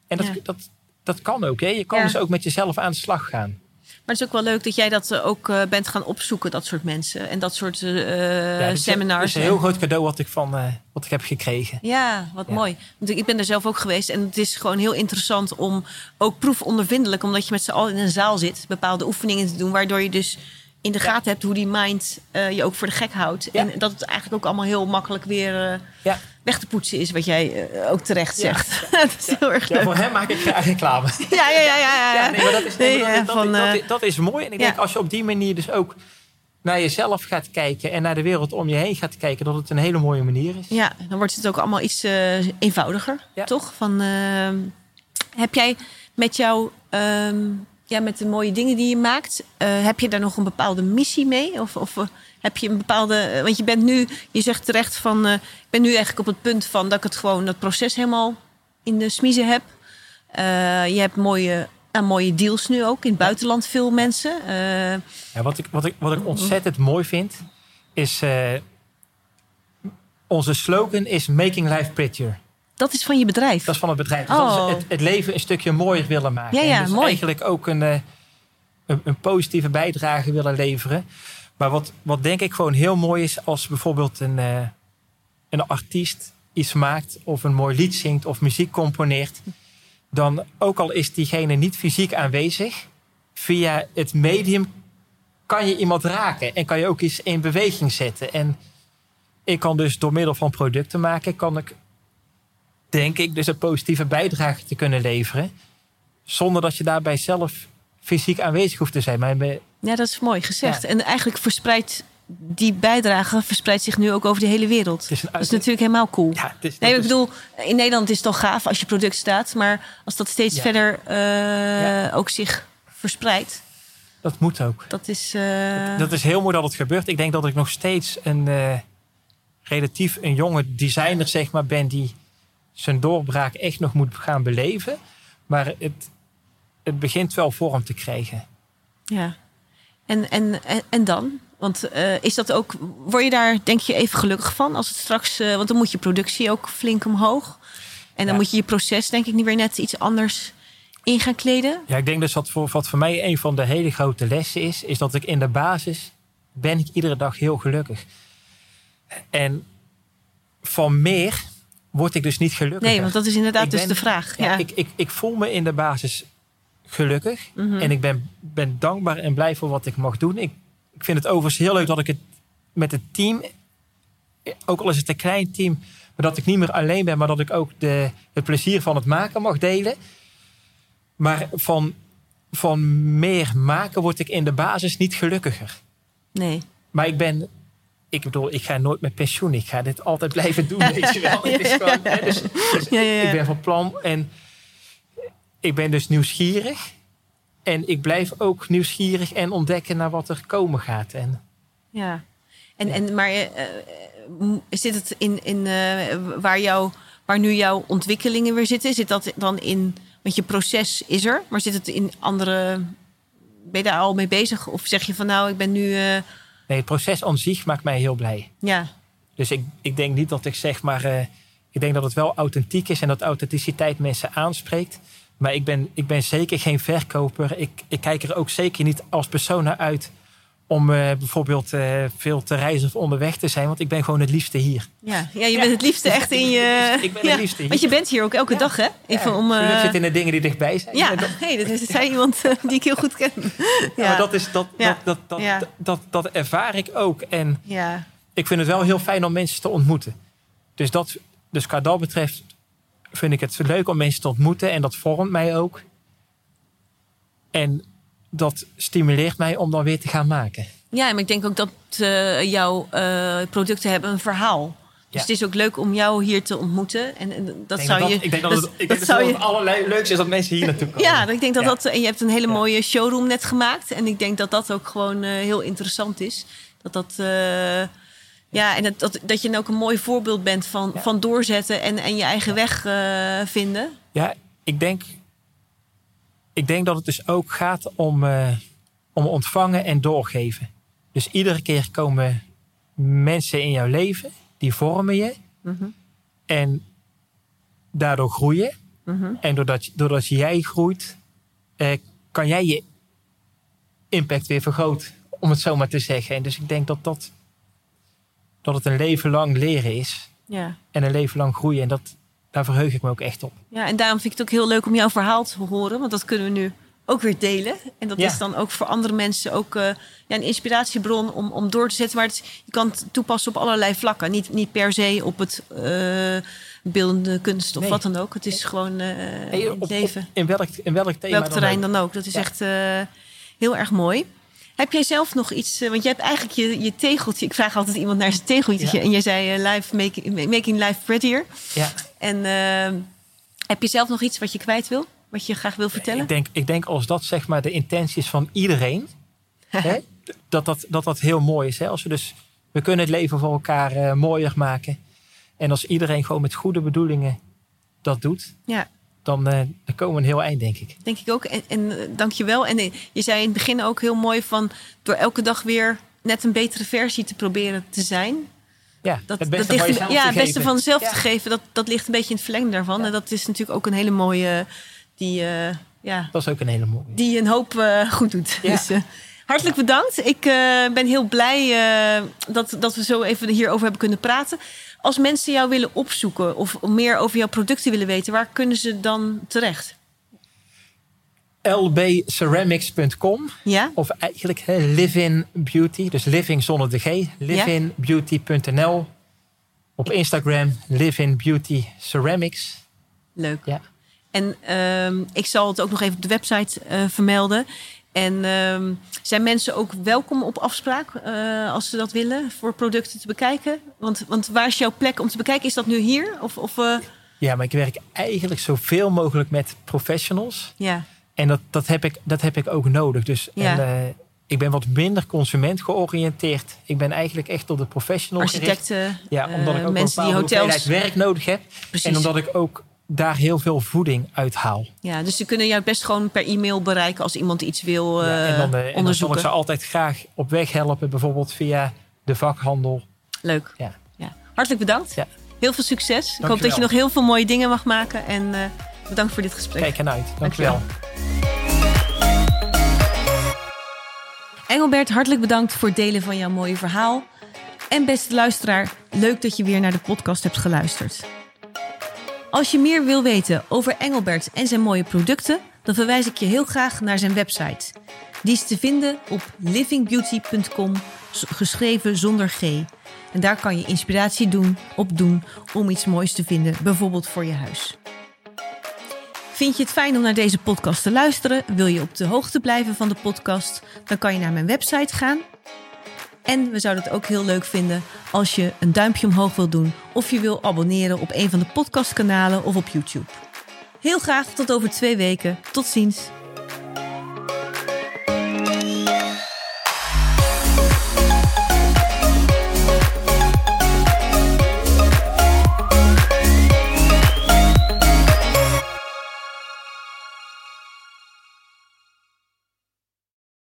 En dat, Ja. dat, dat kan ook. Hè? Je kan Ja. dus ook met jezelf aan de slag gaan. Maar het is ook wel leuk dat jij dat eh, ook eh, bent gaan opzoeken, dat soort mensen. En dat soort eh, Ja, dit is- seminars. een heel groot cadeau wat ik, van, eh, wat ik heb gekregen. Ja, wat Ja. mooi. Want ik- ben er zelf ook geweest. En het is gewoon heel interessant om ook proefondervindelijk, omdat je met z'n allen in een zaal zit, bepaalde oefeningen te doen. Waardoor je dus in de gaten hebt hoe die mind eh, je ook voor de gek houdt. En dat het eigenlijk ook allemaal heel makkelijk weer eh, Ja. Weg te poetsen is, wat jij eh, ook terecht Ja. zegt. dat is heel erg Ja, voor hem maak ik graag reclame. Ja, ja, ja, ja. ja. Ja, nee, maar dat is, nee, Nee, maar dat, dat, van, dat, dat, dat is mooi. En ik ja. denk als je op die manier dus ook naar jezelf gaat kijken en naar de wereld om je heen gaat kijken, dat het een hele mooie manier is. Ja, dan wordt het ook allemaal iets eh, eenvoudiger, Ja. toch? Van, ehm, heb jij met jouw, ehm, ja, met de mooie dingen die je maakt, eh, heb je daar nog een bepaalde missie mee? Of, of heb je een bepaalde, eh, want je bent nu, je zegt terecht van, eh, ik ben nu eigenlijk op het punt van dat ik het gewoon, dat proces helemaal in de smiezen heb. Eh, je hebt mooie, nou, mooie deals nu ook, in het buitenland veel mensen. Ja, wat, ik, wat, ik, wat ik ontzettend mooi vind, is onze slogan is Making Life Prettier. dat is van je bedrijf. Dat is van het bedrijf. Dus Oh. het, het leven een stukje mooier willen maken. Ja, ja, en dus mooi. eigenlijk ook een, een, een positieve bijdrage willen leveren. Maar wat, wat denk ik gewoon heel mooi is als bijvoorbeeld een, eh, een artiest iets maakt of een mooi lied zingt of muziek componeert, dan ook al is diegene niet fysiek aanwezig, via het medium kan je iemand raken en kan je ook iets in beweging zetten. En ik kan dus door middel van producten maken, kan ik, denk ik, dus een positieve bijdrage te kunnen leveren. Zonder dat je daarbij zelf fysiek aanwezig hoeft te zijn. Maar ja, dat is mooi gezegd. En eigenlijk verspreidt die bijdrage verspreidt zich nu ook over de hele wereld. dat is natuurlijk helemaal cool. Ja, is, nee, ik bedoel, in Nederland is het toch gaaf als je product staat. Maar als dat steeds verder uh, ook zich verspreidt. Dat moet ook. Dat is, uh... dat, is heel mooi dat het gebeurt. Ik denk dat ik nog steeds een uh, relatief een jonge designer zeg maar, ben... die zijn doorbraak echt nog moet gaan beleven. Maar het, het begint wel vorm te krijgen. Ja. En, en, en, en dan? Want uh, is dat ook, word je daar denk je even gelukkig van als het straks, uh, want dan moet je productie ook flink omhoog. En dan moet je je proces denk ik niet weer net iets anders in gaan kleden. Ja, ik denk dus wat voor, wat voor mij een van de hele grote lessen is, is dat ik in de basis ben ik iedere dag heel gelukkig. En van meer word ik dus niet gelukkig. Nee, want dat is inderdaad dus de vraag. Ja, Ik, ik, ik voel me in de basis gelukkig. Mhm. En ik ben, ben dankbaar en blij voor wat ik mag doen. Ik ik vind het overigens heel leuk dat ik het met het team, ook al is het een klein team, maar dat ik niet meer alleen ben, maar dat ik ook de, het plezier van het maken mag delen. Maar van, van meer maken word ik in de basis niet gelukkiger. Nee. Maar ik ben, ik bedoel, ik ga nooit met pensioen. Ik ga dit altijd blijven doen, weet je wel. Het is gewoon, hè, dus, dus ik ben van plan en ik ben dus nieuwsgierig. En ik blijf ook nieuwsgierig en ontdekken naar wat er komen gaat. En, ja, en, en maar uh, zit het in, in uh, waar, jou, waar nu jouw ontwikkelingen weer zitten? Zit dat dan in, want je proces is er, maar zit het in andere, ben je daar al mee bezig? Of zeg je van nou, ik ben nu... Uh... Nee, het proces aan zich maakt mij heel blij. Ja. Dus ik, ik denk niet dat ik zeg maar, ik denk dat het wel authentiek is en dat authenticiteit mensen aanspreekt. Maar ik ben, ik ben zeker geen verkoper. Ik, ik kijk er ook zeker niet als persoon naar uit om uh, bijvoorbeeld uh, veel te reizen of onderweg te zijn. Want ik ben gewoon het liefste hier. Ja, ja je bent het liefste echt in je... ik ben het liefste hier. Want je bent hier ook elke dag, hè? Even om, uh... zit in de dingen die dichtbij zijn. Ja, hey, dat is zei iemand die ik heel goed ken. ja, maar dat, is, dat, dat, dat, dat, dat, dat, ervaar ik ook. En ja. ik vind het wel heel fijn om mensen te ontmoeten. Dus, dat, dus qua dat betreft vind ik het leuk om mensen te ontmoeten en dat vormt mij ook. En dat stimuleert mij om dan weer te gaan maken. Ja, maar ik denk ook dat uh, jouw uh, producten hebben een verhaal. Dus het is ook leuk om jou hier te ontmoeten. En, en dat zou je. Ik denk dat, het, ik denk dat, dat het allerleukste is dat mensen hier naartoe komen. Ja, ik denk dat dat. En je hebt een hele mooie showroom net gemaakt. En ik denk dat dat ook gewoon uh, heel interessant is. Dat dat ja, en dat, dat, dat je ook een mooi voorbeeld bent van, van doorzetten en, en je eigen weg uh, vinden. Ja, ik denk, ik denk dat het dus ook gaat om, uh, om ontvangen en doorgeven. Dus iedere keer komen mensen in jouw leven, die vormen je. Mm -hmm. En daardoor groeien. Mm -hmm. En doordat, doordat jij groeit, uh, kan jij je impact weer vergroten. Om het zo maar te zeggen. En dus ik denk dat dat dat het een leven lang leren is. Ja. En een leven lang groeien. En dat, daar verheug ik me ook echt op. Ja, en daarom vind ik het ook heel leuk om jouw verhaal te horen. Want dat kunnen we nu ook weer delen. En dat is dan ook voor andere mensen ook uh, ja, een inspiratiebron om, om door te zetten. Maar het, je kan het toepassen op allerlei vlakken. Niet, niet per se op het uh, beeldende kunst of wat dan ook. Het is gewoon uh, hey, op, leven. in, welk, in welk thema welk terrein dan ook. Dat is echt heel erg mooi. Heb jij zelf nog iets? Eh, want je hebt eigenlijk je, je tegeltje. Ik vraag altijd iemand naar zijn tegeltje. En jij zei uh, live making, making life prettier. Ja. En uh, heb je zelf nog iets wat je kwijt wil? Wat je graag wil vertellen? Ik denk, ik denk als dat zeg maar de intentie is van iedereen. hè, dat, dat, dat dat heel mooi is. Hè? Als we dus we kunnen het leven voor elkaar uh, mooier maken. En als iedereen gewoon met goede bedoelingen dat doet. Ja dan, uh, dan komen we een heel eind, denk ik. Denk ik ook. En, en uh, dank je wel. En uh, je zei in het begin ook heel mooi van... door elke dag weer net een betere versie te proberen te zijn. Ja, dat, het beste dat ligt, van Ja, het beste van jezelf ja. te geven. Dat, dat ligt een beetje in het verlengde daarvan. Ja. En dat is natuurlijk ook een hele mooie... Die, ja, dat is ook een hele mooie. Die een hoop goed doet. Ja. Dus, Hartelijk bedankt. Ik eh, ben heel blij eh, dat, dat we zo even hierover hebben kunnen praten. Als mensen jou willen opzoeken of meer over jouw producten willen weten, waar kunnen ze dan terecht? lbceramics.com Ja? of eigenlijk hè, Livin Beauty, dus living zonder de G, livinbeauty.nl. Op Instagram, Livin Beauty Ceramics. Leuk. Ja. En ehm, ik zal het ook nog even op de website eh, vermelden. En ehm, zijn mensen ook welkom op afspraak eh, als ze dat willen voor producten te bekijken? Want, want waar is jouw plek om te bekijken? Is dat nu hier? Of, of eh, Ja, maar ik werk eigenlijk zoveel mogelijk met professionals. ja, En dat, dat, heb, ik, dat heb ik ook nodig. Dus Ja. en, eh, ik ben wat minder consument georiënteerd. Ik ben eigenlijk echt op de professional gericht. architecten, Ja, omdat ik ook mensen een die hotels. werk nodig heb. Precies. En omdat ik ook daar heel veel voeding uit haal. Ja, dus ze kunnen jou best gewoon per e-mail bereiken als iemand iets wil Ja, eh, en dan, eh, en dan zal onderzoeken. ik ze altijd graag op weg helpen. Bijvoorbeeld via de vakhandel. Leuk. Ja. Ja. Hartelijk bedankt. Ja. Heel veel succes. Ik hoop dat je nog heel veel mooie dingen mag maken. En eh, bedankt voor dit gesprek. Kijk ernaar uit. Dankjewel. Dankjewel. Engelbert, hartelijk bedankt voor het delen van jouw mooie verhaal. En beste luisteraar, leuk dat je weer naar de podcast hebt geluisterd. Als je meer wil weten over Engelbert en zijn mooie producten, dan verwijs ik je heel graag naar zijn website. Die is te vinden op livingbeauty.com, geschreven zonder G. En daar kan je inspiratie doen, opdoen om iets moois te vinden, bijvoorbeeld voor je huis. Vind je het fijn om naar deze podcast te luisteren? Wil je op de hoogte blijven van de podcast? Dan kan je naar mijn website gaan. En we zouden het ook heel leuk vinden als je een duimpje omhoog wil doen of je wil abonneren op een van de podcastkanalen of op YouTube. Heel graag tot over twee weken. Tot ziens.